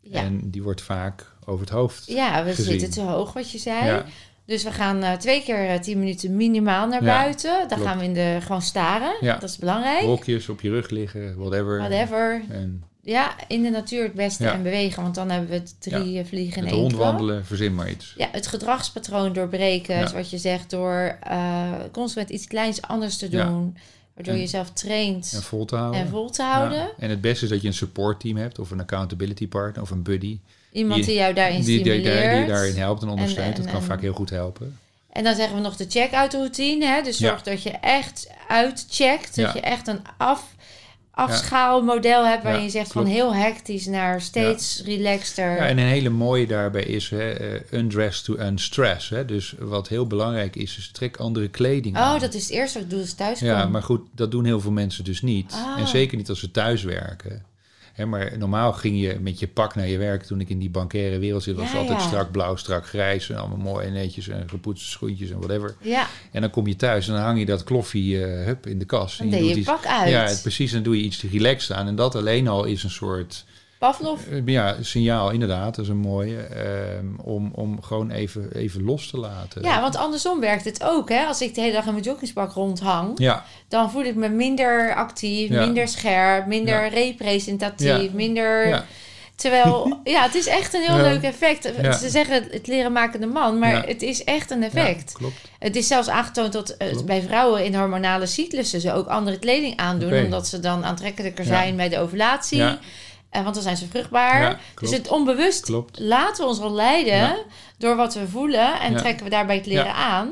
Ja. En die wordt vaak over het hoofd. ja, we gezien. zitten te hoog, wat je zei. Dus we gaan eh, twee keer eh, 10 minuten minimaal naar Ja, buiten. Dan gaan we in de, gewoon staren. Ja. Dat is belangrijk. wolkjes op je rug liggen, whatever. Whatever. En Ja, in de natuur het beste Ja. en bewegen. Want dan hebben we het drie vliegen in met één klap. rondwandelen, verzin maar iets. Ja, het gedragspatroon doorbreken, zoals je zegt, door eh constant iets kleins anders te doen. Waardoor En- je jezelf traint En vol te houden. en vol te houden. En het beste is dat je een supportteam hebt of een accountability partner of een buddy. Iemand die, Die- jou daarin Die, die, stimuleert. die, die daarin helpt en ondersteunt. En- en- dat kan en- vaak heel goed helpen. En dan zeggen we nog de check-out routine. Hè? Dus Ja. zorg dat je echt uitcheckt. Dat Ja. je echt een af, afschaalmodel hebt waarin Ja, je zegt klopt. van heel hectisch naar steeds relaxter. Ja, en een hele mooie daarbij is hè, eh, undress to unstress. Hè. Dus wat heel belangrijk is, is trek andere kleding aan. Oh, dat is het eerste wat ik doe als thuis. Ja, maar goed, dat doen heel veel mensen dus niet. Ah. En zeker niet als ze thuis werken. Hè, maar normaal ging je met je pak naar je werk. Toen ik in die bankaire wereld zit, was Ja, het altijd ja. strak blauw, strak grijs. En allemaal mooi en netjes en gepoetste schoentjes en whatever. Ja, En dan kom je thuis en dan hang je dat kloffie eh, hup, in de kast. dan En je doet je iets- pak uit. Ja, precies. En dan doe je iets relaxed aan. En dat alleen al is een soort Pavlov. eh, ja, signaal, inderdaad. Dat is een mooie. ehm, om, om gewoon even, even los te laten. Ja, want andersom werkt het ook. Hè? Als ik de hele dag in mijn joggingspak rondhang, Ja, dan voel ik me minder actief, Ja. minder scherp, minder Ja. representatief, minder... Terwijl, ja, het is echt een heel leuk effect. Ze zeggen het leren maken de man, maar het is echt een ja, effect. klopt. Het is zelfs aangetoond dat eh, bij vrouwen in hormonale cyclussen ze ook andere kleding aandoen, omdat ze dan aantrekkelijker zijn bij de ovulatie. Eh, want dan zijn ze vruchtbaar. Ja, dus het onbewust Klopt. laten we ons al leiden Ja. door wat we voelen en Ja. trekken we daarbij het leren aan.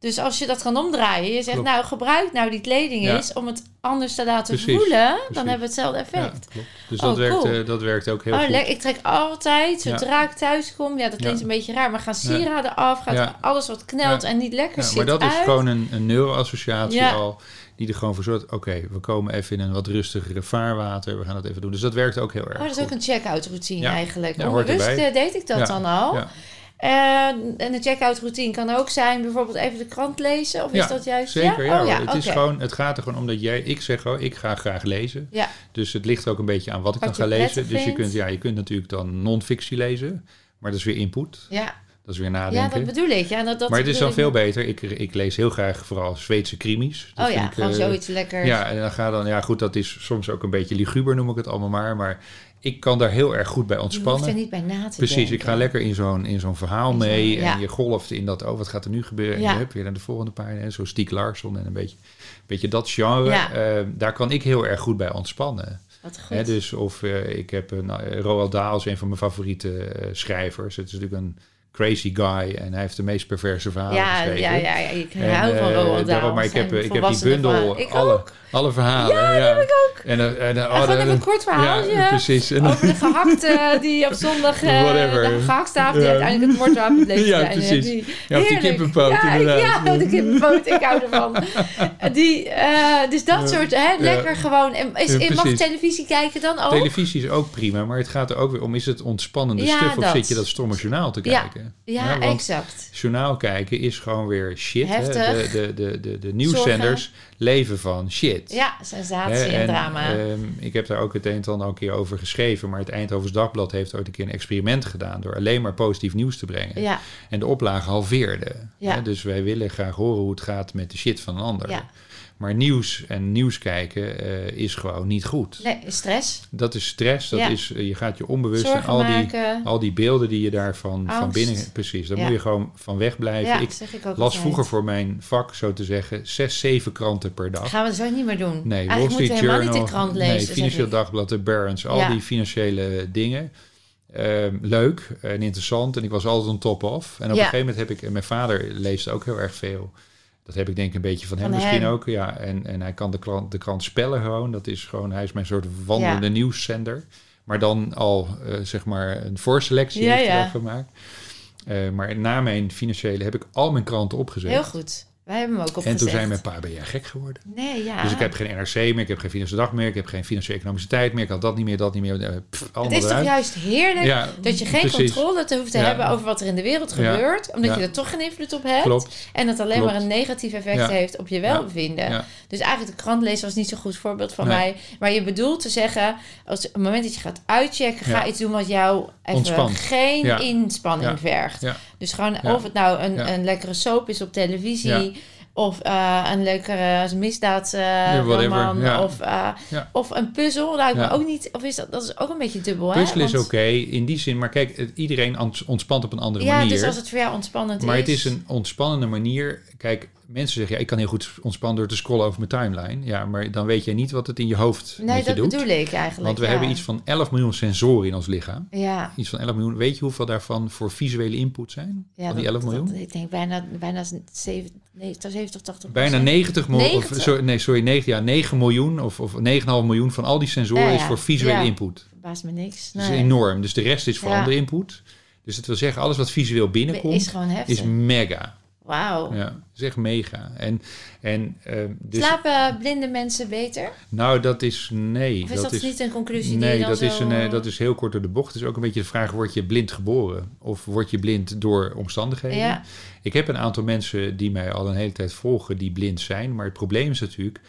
Dus als je dat kan omdraaien, je zegt Klopt. nou gebruik nou die kleding eens om het anders te laten Precies. voelen, dan Precies. hebben we hetzelfde effect. Dus Oh, dat, werkt, cool. eh, dat werkt ook heel oh, goed. Ik trek altijd, zodra ik thuis kom, ja, dat klinkt een beetje raar, maar gaan sieraden af, gaat alles wat knelt en niet lekker Ja, zit maar dat is gewoon een, een neuroassociatie al. Die er gewoon voor zorgt. Oké, we komen even in een wat rustigere vaarwater. We gaan dat even doen. Dus dat werkt ook heel erg. Oh, dat is ook een check-out routine Ja. eigenlijk. Ja, Onbewust eh, deed ik dat Ja. dan al. Ja. Eh, en de check-out routine kan ook zijn bijvoorbeeld even de krant lezen. Of Ja, is dat juist? Zeker, ja. Oh, ja het, is gewoon, het gaat er gewoon om dat jij... Ik zeg gewoon, ik ga graag lezen. Ja. Dus het ligt ook een beetje aan wat ik Wat dan je ga lezen. Dus je kunt, ja, je kunt natuurlijk dan non-fictie lezen. Maar dat is weer input. Ja. Dat is weer ja, nadenken. dat bedoel ik. Ja, dat, dat maar het is dan veel ik. beter. Ik, ik lees heel graag vooral Zweedse krimis. Dat Oh ja, gewoon eh, zoiets lekker. Ja, en dan ga dan... Ja, goed, dat is soms ook een beetje liguber, noem ik het allemaal maar. Maar ik kan daar heel erg goed bij je ontspannen. er niet bij na te Precies, denken. ik ga lekker in zo'n, in zo'n verhaal mee. ja. En je golft in dat, oh, wat gaat er nu gebeuren? En Ja. je hebt weer naar de volgende pagina. En zo Stieg Larsson en een beetje, beetje dat genre. Ja. Eh, daar kan ik heel erg goed bij ontspannen. Wat goed. Hè, dus of eh, ik heb een, eh, Roald Dahl is een van mijn favoriete eh, schrijvers. Het is natuurlijk een crazy guy en hij heeft de meest perverse verhalen ja, geschreven. ja, ja, ja, ik En, hou van eh, Roald Dahl. Maar ik heb, zijn ik heb die bundel, alle, ook. alle verhalen. Ja, dat heb ik ook. En, dan- en, dan- En oh, gewoon even een kort verhaaltje. Ja, precies. Over de gehakte die op zondag uh, Whatever. de gehaktstaaf die Ja. uiteindelijk het moordwapen bleef Ja, zijn. precies. Die, Ja, of die kippenpoot, ja, inderdaad. Ja, de kippenpoot, ik hou ervan. Die, eh, dus dat Ja. soort, hè, lekker gewoon. En Is, Ja, mag televisie kijken dan ook? Televisie is ook prima, maar het gaat er ook weer om: is het ontspannende Ja, stuff of zit je dat stomme journaal te Ja. Kijken? ja, exact. journaal kijken is gewoon weer shit. Hè? Heftig. De, de, de, de, de nieuwszenders leven van shit. Ja, sensatie Hè, en, drama. ehm, ik heb daar ook het een en ander al een keer over geschreven, maar het Eindhovens Dagblad heeft ooit een keer een experiment gedaan door alleen maar positief nieuws te brengen. ja, En de oplage halveerde. Ja. Hè? Dus wij willen graag horen hoe het gaat met de shit van een ander. Ja. Maar nieuws en nieuws kijken eh, is gewoon niet goed. Nee, stress. Dat is stress, dat Ja. is, eh, je gaat je onbewust en Zorgen al die, al die beelden die je daarvan van binnen... Precies, daar Ja. moet je gewoon van wegblijven. Ja, ik zeg ik ook las altijd. vroeger voor mijn vak, zo te zeggen, zes, zeven kranten per dag. Gaan we zo niet meer doen. Nee, Wall Street Journal, niet de krant lezen. nee, Financieel. Dagblad, de Barron's, al die financiële dingen. Ehm, leuk en interessant en ik was altijd on top of. En op een gegeven moment heb ik, en mijn vader leest ook heel erg veel. Dat heb ik denk ik een beetje van hem Van misschien hem. ook. Ja, en, en hij kan de krant, de krant spellen gewoon. Dat is gewoon, hij is mijn soort wandelende Ja. nieuwszender. Maar dan al, eh, zeg maar, een voorselectie Ja, heeft hij ja. al gemaakt. Eh, maar na mijn financiële heb ik al mijn kranten opgezet. Heel goed. Wij hebben hem ook opgezet. en toen zei mijn pa, ben jij gek geworden? Nee, ja. Dus ik heb geen NRC meer, ik heb geen Financiële Dag meer, ik heb geen Financiële Economische Tijd meer, ik had dat niet meer, dat niet meer. eh, pff, Het allemaal is toch juist heerlijk Ja, dat je geen precies. controle te hoeft te Ja. hebben over wat er in de wereld Ja. gebeurt. Omdat je er toch geen invloed op hebt. Klopt. En dat alleen Klopt. maar een negatief effect heeft op je welbevinden. Dus eigenlijk de krant lezen was niet zo'n goed voorbeeld van Nee. mij. Maar je bedoelt te zeggen, als op het moment dat je gaat uitchecken, ga iets doen wat jou even Ontspant. geen inspanning vergt. Dus gewoon of het nou een, een lekkere soap is op televisie. Ja. Of eh, een lekkere misdaad Ja, roman. Ja. Of, eh, Ja. of een puzzel. Lijkt me Ja. ook niet. Of is dat, dat is ook een beetje dubbel. hè? Puzzelen is oké in die zin, maar kijk, het- iedereen ont- ontspant op een andere Ja, manier. dus als het voor jou ontspannend maar is. het is een ontspannende manier. Kijk, mensen zeggen, ja, ik kan heel goed ontspannen door te scrollen over mijn timeline. Ja, maar dan weet jij niet wat het in je hoofd Nee, met je dat doet. bedoel ik eigenlijk. Want we ja. hebben iets van 11 miljoen sensoren in ons lichaam. Ja, Iets van 11 miljoen. Weet je hoeveel daarvan voor visuele input zijn? ja van die dat- 11 miljoen? dat- ik denk bijna, bijna 7, nee, 70, 80 Bijna 90 miljoen, of 90? sorry, nee, sorry, 9, ja, 9 miljoen of, of 9,5 miljoen van al die sensoren Ja, ja. is voor visuele Ja. input. Verbaast me niks. Dat is Nee. enorm. Dus de rest is voor andere input. Dus dat wil zeggen, alles wat visueel binnenkomt, Is is mega. Wauw. Ja, is echt mega. En, en ehm, dus, Slapen blinde mensen beter? nou, dat is nee. Of is dat, niet een conclusie die Nee, je dan dat, zo... is een, eh, dat is heel kort door de bocht. Het is ook een beetje de vraag, word je blind geboren? Of word je blind door omstandigheden? Ja. Ik heb een aantal mensen die mij al een hele tijd volgen die blind zijn. Maar het probleem is natuurlijk,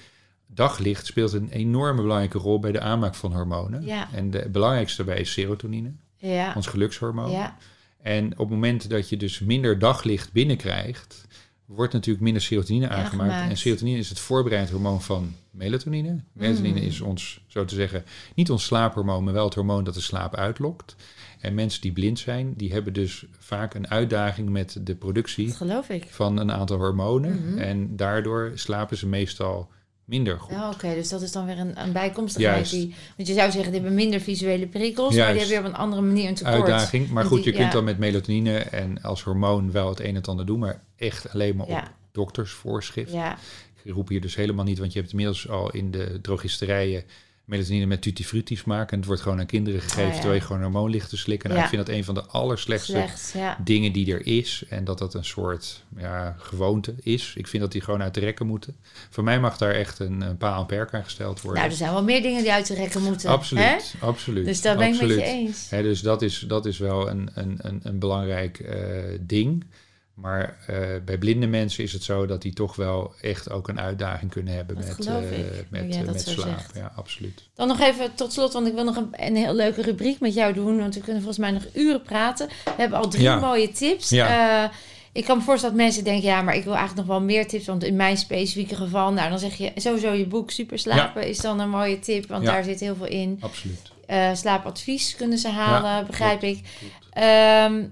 daglicht speelt een enorme belangrijke rol bij de aanmaak van hormonen. Ja. En de belangrijkste daarbij is serotonine, Ja. ons gelukshormoon. Ja. En op het moment dat je dus minder daglicht binnenkrijgt, wordt natuurlijk minder serotonine aangemaakt. En serotonine is het voorbereidend hormoon van melatonine. Melatonine Mm. is ons, zo te zeggen, niet ons slaaphormoon, maar wel het hormoon dat de slaap uitlokt. En mensen die blind zijn, die hebben dus vaak een uitdaging met de productie van een aantal hormonen. Mhm. En daardoor slapen ze meestal minder goed. Ja, Oké, dus dat is dan weer een, een bijkomstigheid. Juist. Die, want je zou zeggen, die hebben minder visuele prikkels, maar die hebben weer op een andere manier een tekort. Uitdaging. Maar En goed, die- je kunt dan met melatonine en als hormoon wel het een en het ander doen, maar echt alleen maar op doktersvoorschrift. Ja, Ik roep hier dus helemaal niet, want je hebt inmiddels al in de drogisterijen melatonine met tutti frutti smaak. En het wordt gewoon aan kinderen gegeven Oh, ja. terwijl je gewoon hormoon ligt te slikken. Nou, Ja. Ik vind dat een van de allerslechtste slecht. Ja. dingen die er is. En dat dat een soort ja, gewoonte is. Ik vind dat die gewoon uit de rekken moeten. Voor mij mag daar echt een, een paal en perk aan gesteld worden. Nou, er zijn wel meer dingen die uit de rekken moeten. absoluut, Hè? absoluut. Dus daar ben ik met je eens. Dus dat is, dat is wel een, een, een, een belangrijk eh, ding. Maar eh, bij blinde mensen is het zo dat die toch wel echt ook een uitdaging kunnen hebben Dat met, ik, met, jij eh, met slaap. zegt. Ja, absoluut. Dan nog even tot slot, want ik wil nog een, een heel leuke rubriek met jou doen. Want we kunnen volgens mij nog uren praten. We hebben al drie Ja. mooie tips. Ja. Ik kan me voorstellen dat mensen denken, ja, maar ik wil eigenlijk nog wel meer tips. Want in mijn specifieke geval, nou, dan zeg je sowieso je boek Super Slapen is dan een mooie tip. Want Ja. daar zit heel veel in. Absoluut. Slaapadvies kunnen ze halen, begrijp ik. Klopt.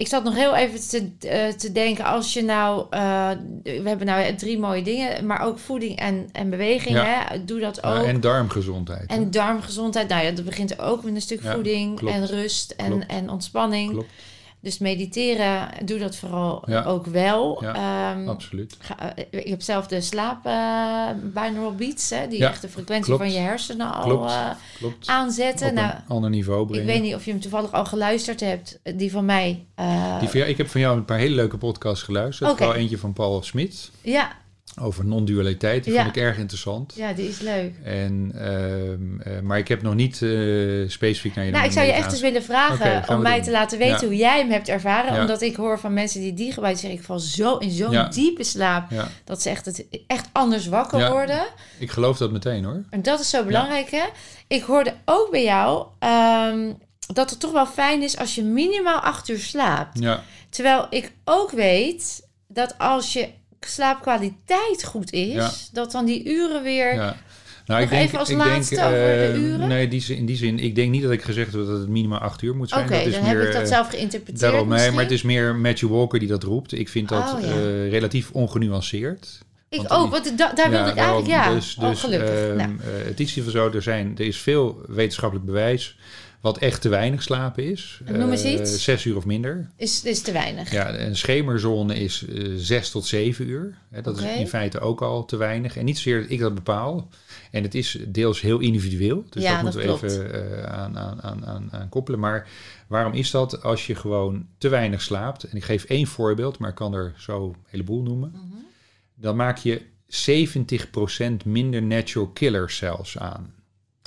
Ik zat nog heel even te, eh, te denken, als je nou, eh, we hebben nou drie mooie dingen, maar ook voeding en, en beweging, Ja. hè? doe dat Ja, ook. en darmgezondheid. hè? En darmgezondheid, nou ja, dat begint ook met een stuk voeding klopt. en rust en, Klopt. en ontspanning. Klopt, Dus mediteren, doe dat vooral Ja. ook wel. Ja, Ehm, absoluut. ga- eh, ik heb zelf de slaap eh, binaural beats, hè, die Ja, echt de frequentie klopt. van je hersenen al Klopt. eh, Klopt. aanzetten. Op Nou, een ander niveau ik brengen. weet niet of je hem toevallig al geluisterd hebt, die van mij. Die van jou- ik heb van jou een paar hele leuke podcasts geluisterd. Oké. Vooral eentje van Paul Smit ja, over non-dualiteit. Die Ja. vond ik erg interessant. ja, die is leuk. En, ehm, eh, maar ik heb nog niet eh, specifiek naar je Nou, ik zou je echt eens eens willen vragen om mij doen. te laten weten Ja. hoe jij hem hebt ervaren. Ja. Omdat ik hoor van mensen die die gebruiken, zeggen ik val zo in zo'n diepe slaap. Dat ze echt, het, echt anders wakker worden. ik geloof dat meteen hoor. En dat is zo belangrijk, hè? Ik hoorde ook bij jou ehm, dat het toch wel fijn is als je minimaal acht uur slaapt. Ja, Terwijl ik ook weet dat als je slaapkwaliteit goed is, Ja. dat dan die uren weer... Ja. Nou, Nog even als ik laatste over de eh, uren? Nee, die, in die zin, ik denk niet dat ik gezegd heb dat het minimaal acht uur moet zijn. Oké, dat is dan meer, heb ik dat eh, zelf geïnterpreteerd Daarom, nee, maar het is meer Matthew Walker die dat roept. Ik vind dat Oh, ja. eh, relatief ongenuanceerd. Ik want ook, want da- daar wilde ik eigenlijk... Ja, Dus, oh, dus, gelukkig. ehm, Nou, eh, het is geval zo, er, zijn, er is veel wetenschappelijk bewijs wat echt te weinig slapen is. Noem eens Eh, iets. Zes uur of minder. is, is te weinig. Ja, een schemerzone is eh, zes tot zeven uur. Dat is in feite ook al te weinig. En niet zozeer dat ik dat bepaal. En het is deels heel individueel. Dus Ja, dat moeten dat we even eh, aan, aan, aan, aan, aan koppelen. Maar waarom is dat? Als je gewoon te weinig slaapt. En ik geef één voorbeeld, maar ik kan er zo een heleboel noemen. Mhm. Dan maak je 70% minder natural killer cells aan.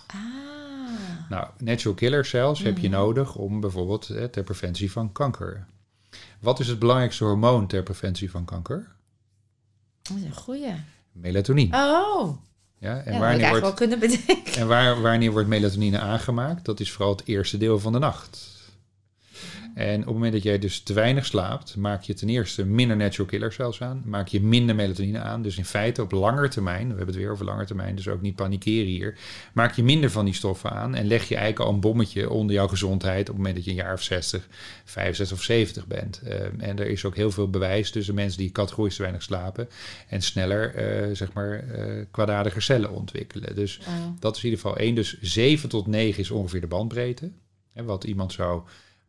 Ah, Nou, natural killer cells heb je Mhm. nodig om bijvoorbeeld eh, ter preventie van kanker. Wat is het belangrijkste hormoon ter preventie van kanker? dat is een goeie. Melatonine. Oh, Ja, en ja, wanneer, eigenlijk wel wordt, kunnen bedenken. en waar, wanneer wordt melatonine aangemaakt? Dat is vooral het eerste deel van de nacht. En op het moment dat jij dus te weinig slaapt, maak je ten eerste minder natural killer cells aan. Maak je minder melatonine aan. Dus in feite op lange termijn, we hebben het weer over lange termijn, dus ook niet panikeren hier. Maak je minder van die stoffen aan en leg je eigenlijk al een bommetje onder jouw gezondheid op het moment dat je een jaar of 60, 65 of 70 bent. Ehm, en er is ook heel veel bewijs tussen mensen die categorisch te weinig slapen en sneller, eh, zeg maar, eh kwaadaardige cellen ontwikkelen. Dus Oh. dat is in ieder geval één. Dus 7 tot 9 is ongeveer de bandbreedte. Hè, wat iemand zou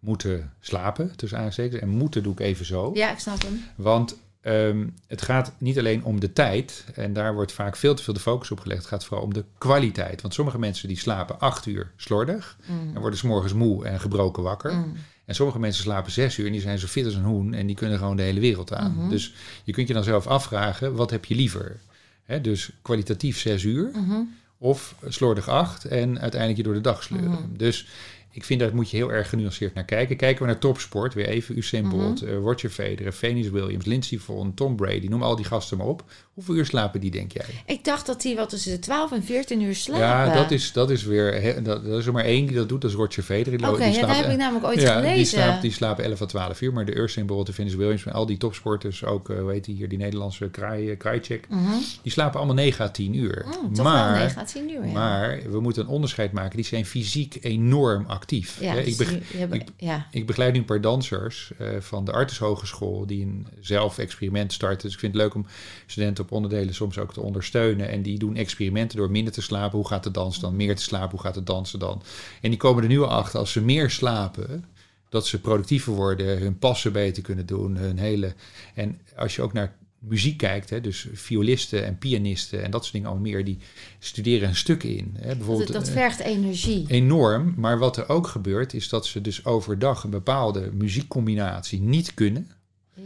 moeten slapen, tussen aanstekens. En moeten doe ik even zo. Ja, ik snap hem. Want ehm, het gaat niet alleen om de tijd. En daar wordt vaak veel te veel de focus op gelegd. Het gaat vooral om de kwaliteit. Want sommige mensen die slapen 8 uur slordig. Mm. En worden 's morgens moe en gebroken wakker. Mm. En sommige mensen slapen 6 uur en die zijn zo fit als een hoen. En die kunnen gewoon de hele wereld aan. Mhm. Dus je kunt je dan zelf afvragen, wat heb je liever? Hè, dus kwalitatief 6 uur. Mhm. Of slordig 8 en uiteindelijk je door de dag sleuren. Mhm. Dus ik vind daar moet je heel erg genuanceerd naar kijken. Kijken we naar topsport, weer even Usain. Bolt, eh, Roger Federer, Venus Williams, Lindsey Vonn, Tom Brady, noem al die gasten maar op. Hoeveel uur slapen die, denk jij? Ik dacht dat hij wel tussen de 12 en 14 uur slapen. Ja, dat is, dat is weer, he- dat, dat is er maar één die dat doet, dat is Roger Federer. Die Oké, die ja, slaapt- dat heb ik namelijk ooit ja, gelezen. Die, slaapt, die slapen 11 à 12 uur, maar de Usain Bolt, de Venus Williams al die topsporters, ook, eh, hoe heet die hier, die Nederlandse Kraai, eh, Krajicek, Mhm. die slapen allemaal 9 à 10 uur. Toch maar, wel 9 à 10 uur, ja. Maar we moeten een onderscheid maken. Die zijn fysiek enorm actief. ja, Hè, dus ik, beg- die- die hebben- ik- ja. ik begeleid nu een paar dansers eh, van de Artes Hogeschool die een zelf-experiment starten. Dus ik vind het leuk om studenten onderdelen soms ook te ondersteunen. En die doen experimenten door minder te slapen. Hoe gaat de dans dan? Meer te slapen. Hoe gaat het dansen dan? En die komen er nu al achter als ze meer slapen. Dat ze productiever worden, hun passen beter kunnen doen, hun hele. En als je ook naar muziek kijkt, hè, dus violisten en pianisten en dat soort dingen al meer, die studeren een stuk in. Hè, bijvoorbeeld, Dat, dat eh, vergt energie. enorm. Maar wat er ook gebeurt, is dat ze dus overdag een bepaalde muziekcombinatie niet kunnen.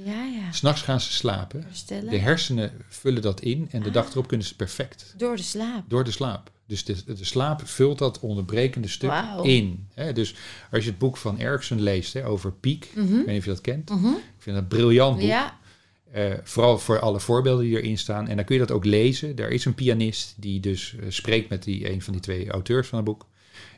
Ja, ja. S'nachts gaan ze slapen. Herstellen. De hersenen vullen dat in en de dag erop kunnen ze perfect. Door de slaap. Door de slaap. Dus de, de slaap vult dat onderbrekende stuk in. Hè, dus als je het boek van Erickson leest hè, over piek, Mhm. ik weet niet of je dat kent. Mhm. Ik vind dat een briljant boek. Ja, Eh, vooral voor alle voorbeelden die erin staan. En dan kun je dat ook lezen. Daar is een pianist die dus eh, spreekt met die, een van die twee auteurs van het boek.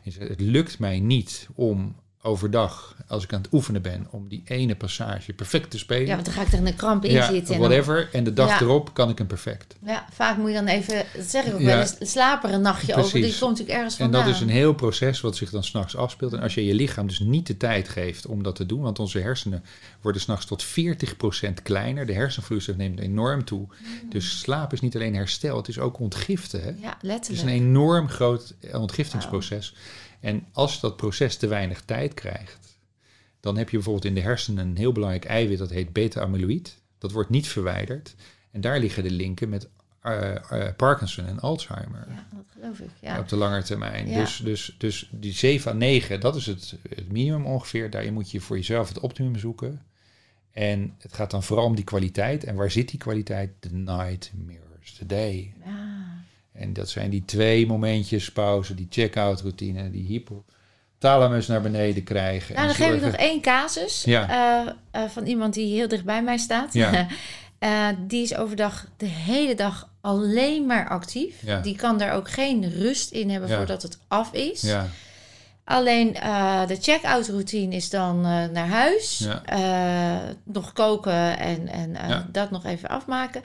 En zegt, het lukt mij niet om overdag, als ik aan het oefenen ben, om die ene passage perfect te spelen. ja, want dan ga ik tegen een kramp in Ja, zitten. En whatever. En de dag Ja. erop kan ik hem perfect. ja, vaak moet je dan even, dat zeg ik ook Ja. wel eens, er een nachtje over. Die komt natuurlijk ergens En vandaan. dat is een heel proces wat zich dan s'nachts afspeelt. En als je je lichaam dus niet de tijd geeft om dat te doen, want onze hersenen worden s'nachts tot 40% kleiner. De hersenvloeistof neemt enorm toe. Dus slaap is niet alleen herstel, het is ook ontgiften. Hè? Ja, Het is letterlijk. een enorm groot ontgiftingsproces. En als dat proces te weinig tijd krijgt, dan heb je bijvoorbeeld in de hersenen een heel belangrijk eiwit dat heet beta-amyloïd. Dat wordt niet verwijderd. En daar liggen de linken met eh, eh, Parkinson en Alzheimer Ja, dat geloof ik. Ja. op de lange termijn. Ja. Dus, dus, dus die 7 à 9, dat is het, het minimum ongeveer. Daarin moet je voor jezelf het optimum zoeken. En het gaat dan vooral om die kwaliteit. En waar zit die kwaliteit? The night mirrors the day. Ja. En dat zijn die twee momentjes, pauze, die check-out routine, die hypothalamus naar beneden krijgen. Nou, dan geef ik nog één casus Ja. eh, eh, van iemand die heel dicht bij mij staat. Ja. Eh, die is overdag de hele dag alleen maar actief. Ja. Die kan daar ook geen rust in hebben voordat het af is. Ja, Alleen de check-out routine is dan naar huis. Nog koken en, en dat nog even afmaken.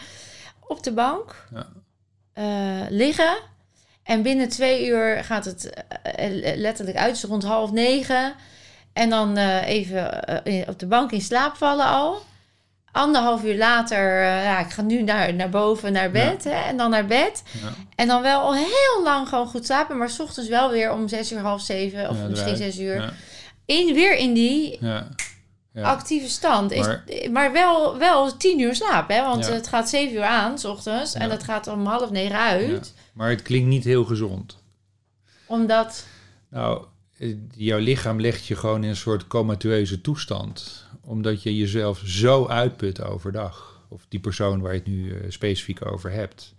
Op de bank Eh, liggen. En binnen twee uur gaat het eh, letterlijk uit. Dus rond half negen. En dan eh, even eh, op de bank in slaap vallen al. Anderhalf uur later, eh, ja, ik ga nu naar, naar boven, naar bed. Hè, en dan naar bed. Ja. En dan wel al heel lang gewoon goed slapen. Maar 's ochtends wel weer om zes uur, half zeven. Of Ja, misschien zes uur. In, weer in die. Actieve stand. Is, Maar- maar wel, wel tien uur slaap. Hè? Want het gaat zeven uur aan, s ochtends. En dat gaat om half negen uit. Ja. Maar het klinkt niet heel gezond. Omdat... Nou, eh, jouw lichaam legt je gewoon in een soort comatueuze toestand. Omdat je jezelf zo uitput overdag. Of die persoon waar je het nu eh, specifiek over hebt.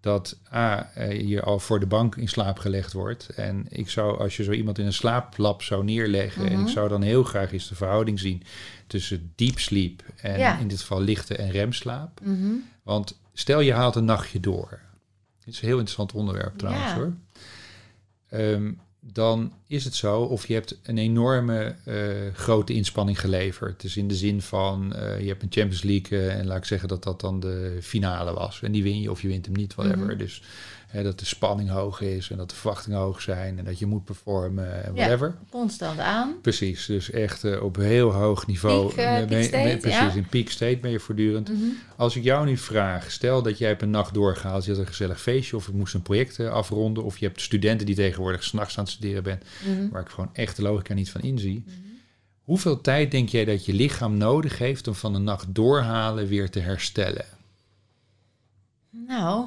Dat A, eh, je al voor de bank in slaap gelegd wordt. En ik zou, als je zo iemand in een slaaplab zou neerleggen. En Mhm. ik zou dan heel graag eens de verhouding zien tussen deep sleep. En Ja. in dit geval lichte en remslaap. mhm. Want stel je haalt een nachtje door. Dit is een heel interessant onderwerp trouwens Ja. hoor. Ehm, dan is het zo of je hebt een enorme eh, grote inspanning geleverd. Dus in de zin van eh, je hebt een Champions League eh, en laat ik zeggen dat dat dan de finale was. En die win je of je wint hem niet, whatever. Mhm. Dus hè, dat de spanning hoog is en dat de verwachtingen hoog zijn en dat je moet performen en Ja. whatever. Constant aan. Precies, dus echt eh, op heel hoog niveau. Peak, peak ben je- state, ben- precies, ja. in peak state ben je voortdurend. Mhm. Als ik jou nu vraag, stel dat jij hebt een nacht doorgehaald, je had een gezellig feestje of ik moest een project eh, afronden, of je hebt studenten die tegenwoordig s'nachts aan het studeren bent, Mhm. waar ik gewoon echt de logica niet van inzie. Mhm. Hoeveel tijd denk jij dat je lichaam nodig heeft om van een nacht doorhalen weer te herstellen? Nou,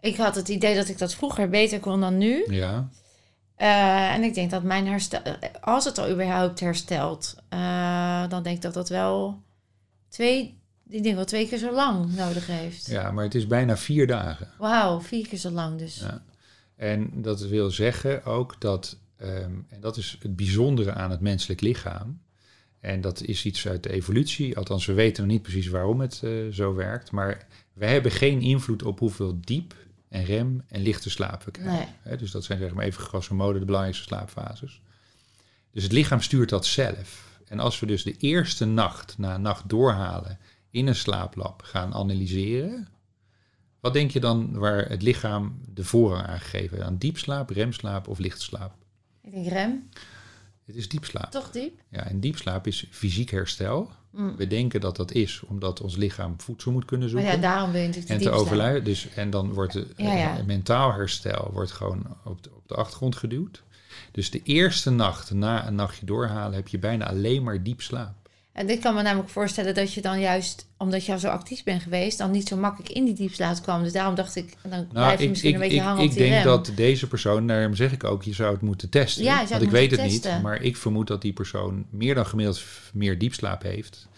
ik had het idee dat ik dat vroeger beter kon dan nu. Ja, Eh, en ik denk dat mijn herstel, als het al überhaupt herstelt, eh, dan denk ik dat dat wel twee, ik denk wel twee keer zo lang nodig heeft. ja, maar het is bijna vier dagen. Wauw, vier keer zo lang dus. Ja. En dat wil zeggen ook dat, ehm, en dat is het bijzondere aan het menselijk lichaam. En dat is iets uit de evolutie, althans we weten nog niet precies waarom het eh, zo werkt. Maar wij hebben geen invloed op hoeveel diep en rem en lichte slaap we krijgen. Nee. Dus dat zijn zeg maar even grosso modo de belangrijkste slaapfases. Dus het lichaam stuurt dat zelf. En als we dus de eerste nacht na een nacht doorhalen in een slaaplab gaan analyseren, wat denk je dan waar het lichaam de voorrang aan gegeven? Aan diepslaap, remslaap of lichtslaap? Ik denk rem, Het is diepslaap. toch diep? Ja, en diepslaap is fysiek herstel. Mm. We denken dat dat is omdat ons lichaam voedsel moet kunnen Maar zoeken. ja, daarom je natuurlijk en de te diepslaap. overluiden. Dus, en dan wordt Ja, ja. eh, mentaal herstel wordt gewoon op de, op de achtergrond geduwd. Dus de eerste nacht na een nachtje doorhalen heb je bijna alleen maar diep slaap. En dit kan me namelijk voorstellen dat je dan juist, omdat je al zo actief bent geweest, dan niet zo makkelijk in die diepslaap kwam. Dus daarom dacht ik, dan blijf Nou, je ik, misschien ik, een beetje ik, hangen ik op die denk rem. dat deze persoon, daarom zeg ik ook, je zou het moeten testen. Ja, je zou Want ik weet het niet, maar ik vermoed dat die persoon meer dan gemiddeld meer diepslaap heeft.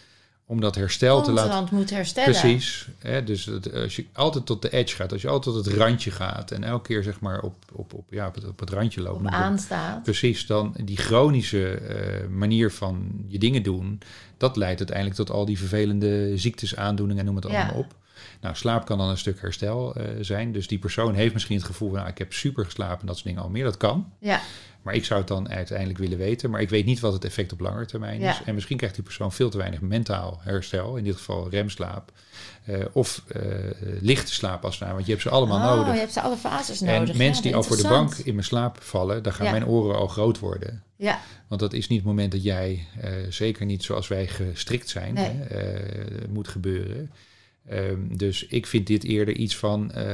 Om dat herstel te laten moet herstellen. Precies. Hè, dus als je altijd tot de edge gaat, als je altijd tot het randje gaat en elke keer zeg maar op, op, op, ja, op, het, op het randje loopt. Op aanstaat. Precies, dan die chronische eh, manier van je dingen doen, dat leidt uiteindelijk tot al die vervelende ziektes, aandoeningen en noem het Ja. allemaal op. Nou, slaap kan dan een stuk herstel eh, zijn. Dus die persoon heeft misschien het gevoel van, nou, ik heb super geslapen en dat soort dingen al meer. Dat kan. Ja, Maar ik zou het dan uiteindelijk willen weten. Maar ik weet niet wat het effect op lange termijn is. Ja. En misschien krijgt die persoon veel te weinig mentaal herstel. In dit geval remslaap. eh, of eh, lichte slaap als het ware, Want je hebt ze allemaal oh, nodig. je hebt ze alle fases En nodig. mensen Ja, die al voor de bank in mijn slaap vallen, dan gaan Ja. mijn oren al groot worden. Ja, Want dat is niet het moment dat jij, zeker niet zoals wij gestrikt zijn, Nee. hè, moet gebeuren. Ehm, dus ik vind dit eerder iets van eh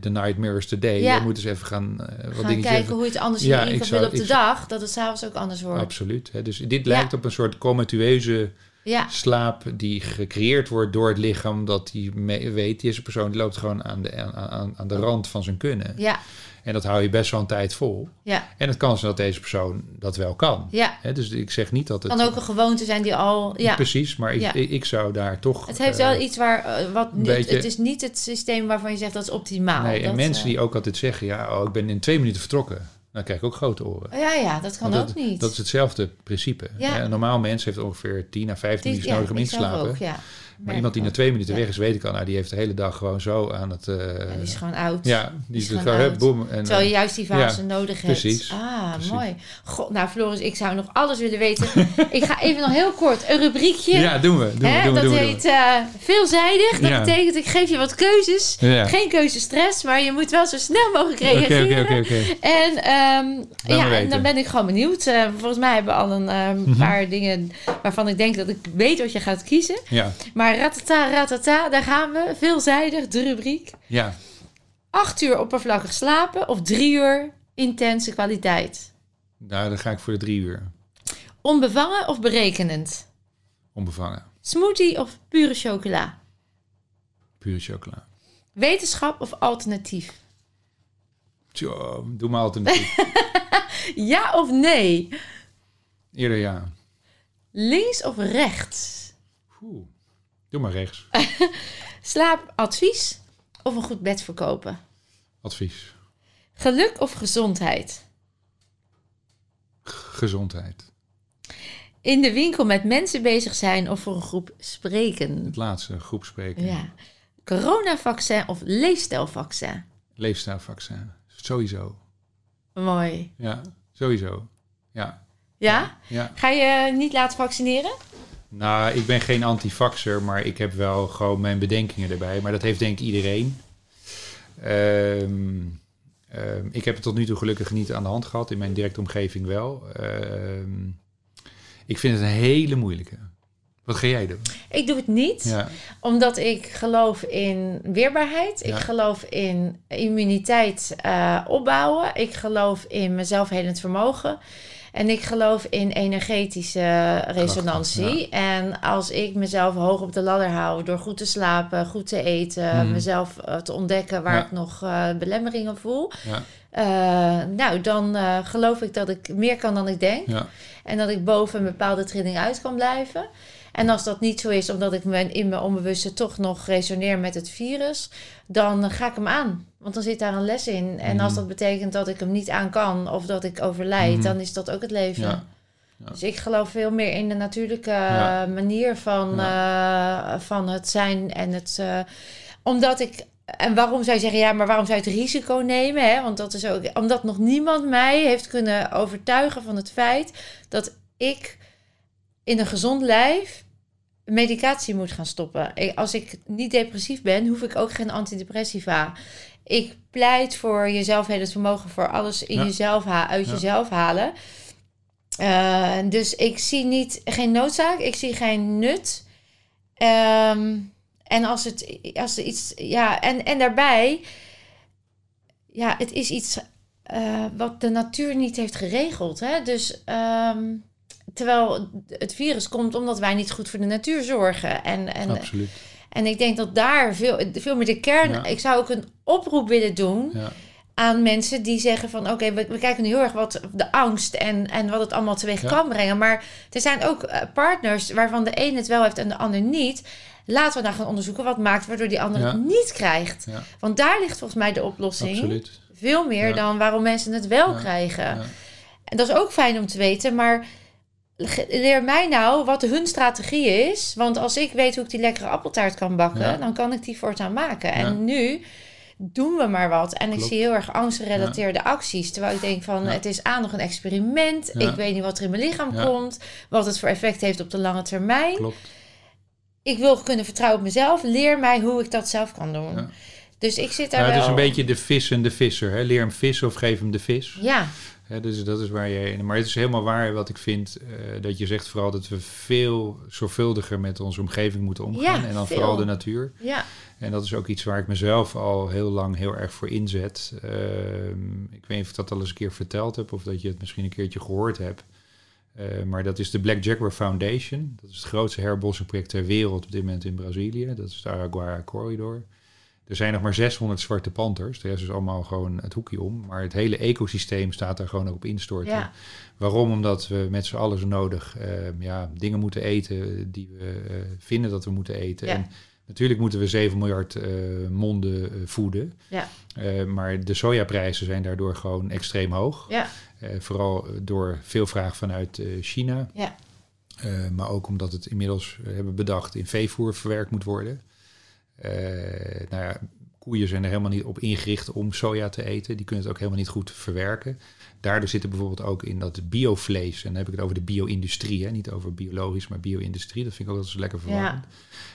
The Nightmares Today. Ja. Je moet eens even gaan... eh, wat gaan kijken even- hoe je het anders Ja, in vullen op de dag, dat het s'avonds ook anders wordt. Absoluut. Hè. Dus dit lijkt op een soort comatueuze Ja, slaap die gecreëerd wordt door het lichaam. Dat die weet, deze persoon die loopt gewoon aan de, aan, aan, aan de rand van zijn kunnen. ja, En dat hou je best wel een tijd vol. ja, En het kan zijn dat deze persoon dat wel kan. ja. Dus ik zeg niet dat het... kan ook een gewoonte zijn die al... Ja, Precies, maar ik, Ja. ik, ik zou daar toch... het heeft eh, wel iets waar... eh, wat, niet- beetje- Het is niet het systeem waarvan je zegt dat is optimaal. Nee, en Dat, mensen eh, die ook altijd zeggen... ja, oh, ik ben in twee minuten vertrokken. dan krijg ik ook grote oren. Ja, ja, dat kan ook niet. Dat is hetzelfde principe. Ja. Een normaal mens heeft ongeveer 10 à 15 Die- minuten nodig om in te slapen. Ook, ja. Maar iemand die na twee minuten weg is, weet ik al, nou, die heeft de hele dag gewoon zo aan het... Ja, die is gewoon oud. ja, die is is gewoon oud. boem. En, Terwijl je eh, juist die fase nodig hebt. precies, Ah, precies. mooi. God, nou Floris, ik zou nog alles willen weten. ik ga even nog heel kort een rubriekje. ja, doen we. Doen we, doen we, dat doen we, doen heet eh, veelzijdig. Dat betekent, ik geef je wat keuzes. Geen keuzestress, maar je moet wel zo snel mogelijk reageren. oké, oké, oké. En ehm, ja, en dan ben ik gewoon benieuwd. Volgens mij hebben we al een ehm, Mhm. paar dingen waarvan ik denk dat ik weet wat je gaat kiezen. Ja, Maar ratata, ratata, daar gaan we. Veelzijdig, de rubriek. ja. Acht uur oppervlakkig slapen of drie uur intense kwaliteit? Nou, dan ga ik voor de drie uur. Onbevangen of berekenend? Onbevangen. Smoothie of pure chocola? Pure chocola. Wetenschap of alternatief? Tjo, doe maar alternatief. Ja of nee? Eerder ja. Links of rechts? Oeh. Doe maar rechts. Slaapadvies of een goed bed verkopen? Advies. Geluk of gezondheid? Gezondheid. In de winkel met mensen bezig zijn of voor een groep spreken? Het laatste, groepspreken. Ja. Coronavaccin of leefstijlvaccin? Leefstijlvaccin. Sowieso. Mooi. Ja, sowieso. Ja, Ja? ja. Ga je niet laten vaccineren? Nou, ik ben geen antivaxer, maar ik heb wel gewoon mijn bedenkingen erbij. Maar dat heeft denk ik iedereen. Ehm, ehm, ik heb het tot nu toe gelukkig niet aan de hand gehad. In mijn directe omgeving wel. Ehm, ik vind het een hele moeilijke. Wat ga jij doen? Ik doe het niet, Ja, omdat ik geloof in weerbaarheid. Ik geloof in immuniteit eh, opbouwen. Ik geloof in mezelfhelend vermogen. En ik geloof in energetische resonantie. En als ik mezelf hoog op de ladder hou door goed te slapen, goed te eten, Mhm. mezelf eh, te ontdekken waar Ja. ik nog eh, belemmeringen voel. ja, eh, nou, dan geloof ik dat ik meer kan dan ik denk. ja. En dat ik boven een bepaalde trilling uit kan blijven. En als dat niet zo is, omdat ik me in mijn onbewuste toch nog resoneer met het virus, dan ga ik hem aan. Want dan zit daar een les in. En als Mhm. dat betekent dat ik hem niet aan kan of dat ik overlijd, Mhm. dan is dat ook het leven. Ja. Ja. Dus ik geloof veel meer in de natuurlijke Ja. eh, manier van, eh, van het zijn en het. eh, omdat ik. En waarom zou je zeggen, ja, maar waarom zou je het risico nemen? Hè? Want dat is ook. Omdat nog niemand mij heeft kunnen overtuigen van het feit dat ik in een gezond lijf medicatie moet gaan stoppen. Als ik niet depressief ben, hoef ik ook geen antidepressiva. Ik pleit voor jezelf het vermogen voor alles in Ja. jezelf ha- uit Ja. jezelf halen. Eh, dus ik zie niet, geen noodzaak, ik zie geen nut. Ehm, en als het als er iets, ja, en, en daarbij, ja, het is iets eh, wat de natuur niet heeft geregeld. Hè? Dus ehm, terwijl het virus komt omdat wij niet goed voor de natuur zorgen. En, en, Absoluut. En ik denk dat daar veel, veel meer de kern. Ja. Ik zou ook een oproep willen doen Ja. aan mensen die zeggen van oké, we, we kijken nu heel erg wat de angst en, en wat het allemaal teweeg Ja. kan brengen. Maar er zijn ook eh, partners waarvan de een het wel heeft en de ander niet. Laten we nou gaan onderzoeken wat maakt waardoor die ander het niet krijgt. Want daar ligt volgens mij de oplossing. Absoluut. Veel meer dan waarom mensen het wel krijgen. Ja. En dat is ook fijn om te weten, maar leer mij nou wat hun strategie is. Want als ik weet hoe ik die lekkere appeltaart kan bakken, Ja. dan kan ik die voortaan maken. Ja. En nu doen we maar wat. En ik zie heel erg angstgerelateerde acties. Terwijl ik denk van, Ja. het is aan nog een experiment. Ja. Ik weet niet wat er in mijn lichaam Ja. komt. Wat het voor effect heeft op de lange termijn. Klopt. Ik wil kunnen vertrouwen op mezelf. Leer mij hoe ik dat zelf kan doen. Ja. Dus ik zit daar Nou, wel... het is een beetje de vis en de visser. Hè? Leer hem vissen of geef hem de vis. Ja, Dus dat is waar je. Maar het is helemaal waar wat ik vind. eh, dat je zegt vooral dat we veel zorgvuldiger met onze omgeving moeten omgaan. Ja, en dan veel. vooral de natuur. ja. En dat is ook iets waar ik mezelf al heel lang heel erg voor inzet. Ehm, ik weet niet of ik dat al eens een keer verteld heb of dat je het misschien een keertje gehoord hebt. Eh, maar dat is de Black Jaguar Foundation. Dat is het grootste herbossingproject ter wereld op dit moment in Brazilië. Dat is de Araguaia Corridor. Er zijn nog maar 600 zwarte panters. De rest is allemaal gewoon het hoekje om. Maar het hele ecosysteem staat daar gewoon ook op instorten. Ja. Waarom? Omdat we met z'n allen zo nodig eh, ja, dingen moeten eten die we eh, vinden dat we moeten eten. Ja. En Natuurlijk moeten we 7 miljard eh, monden eh, voeden. Ja. Maar de sojaprijzen zijn daardoor gewoon extreem hoog. Ja. Vooral door veel vraag vanuit China. Ja. Maar ook omdat het inmiddels hebben bedacht in veevoer verwerkt moet worden. Eh, nou ja, koeien zijn er helemaal niet op ingericht om soja te eten. Die kunnen het ook helemaal niet goed verwerken. Daardoor zit er bijvoorbeeld ook in dat biovlees, en dan heb ik het over de bio-industrie, hè, niet over biologisch, maar bio-industrie. Dat vind ik ook altijd lekker verwarrend.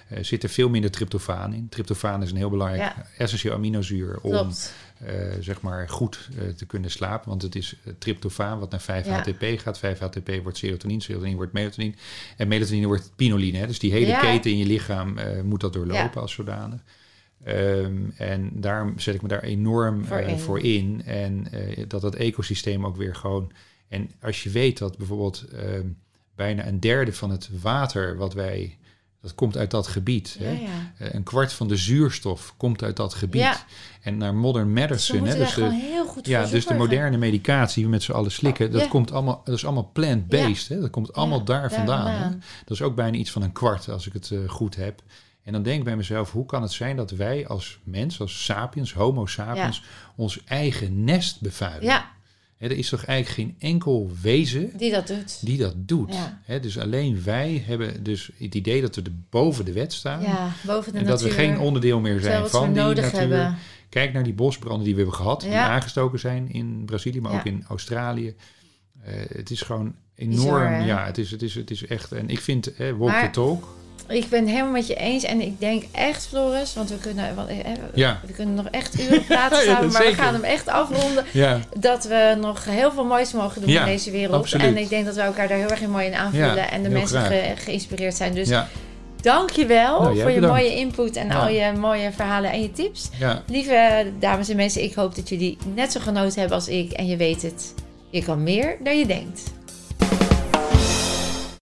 Eh, zit er veel minder tryptofaan in. Tryptofaan is een heel belangrijk Ja. essentieel aminozuur om Klopt. Eh, zeg maar goed eh, te kunnen slapen. Want het is eh, tryptofaan wat naar 5-HTP gaat. 5-HTP wordt serotonine, serotonine wordt melatonine. En melatonine wordt pinoline. Hè? Dus die hele Ja. keten in je lichaam moet dat doorlopen Ja. als zodanig. Ehm, en daarom zet ik me daar enorm Voor in. voor in. En dat dat ecosysteem ook weer gewoon... En als je weet dat bijvoorbeeld ehm, bijna een derde van het water wat wij... Dat komt uit dat gebied. Ja, hè? ja. Eh, een kwart van de zuurstof komt uit dat gebied. Ja. En naar modern Dus medicine, hè, moeten daar dus de, heel goed ja, dus de moderne medicatie die we met z'n allen slikken, dat komt allemaal, dat is allemaal plant-based. hè? Dat komt allemaal daar vandaan. hè. Dat is ook bijna iets van een kwart, als ik het eh, goed heb. En dan denk ik bij mezelf, hoe kan het zijn dat wij als mens, als sapiens, homo sapiens, ons eigen nest bevuilen? Ja, Hè, er is toch eigenlijk geen enkel wezen die dat doet. die dat doet? Ja. Hè, dus alleen wij hebben dus het idee dat we boven de wet staan. Ja, boven de en natuur. dat we geen onderdeel meer zijn van die nodig natuur. hebben. Kijk naar die bosbranden die we hebben gehad, die aangestoken zijn in Brazilië, maar ook in Australië. Eh, het is gewoon enorm. Bizar, hè? ja, het is, het, is, het is echt. En ik vind, eh, walk Maar- the talk. Ik ben het helemaal met je eens. En ik denk echt, Floris, want we kunnen, want, eh, eh, Ja. we kunnen nog echt uren praten Ja, samen, maar we gaan hem echt afronden. Ja, Dat we nog heel veel moois mogen doen in deze wereld. absoluut. En ik denk dat we elkaar daar heel erg mooi in aanvullen. En de mensen ge- geïnspireerd zijn. Dus ja, dank je wel Nou, voor je bedankt. mooie input en al je mooie verhalen en je tips. Lieve dames en mensen, ik hoop dat jullie net zo genoten hebben als ik. En je weet het, je kan meer dan je denkt.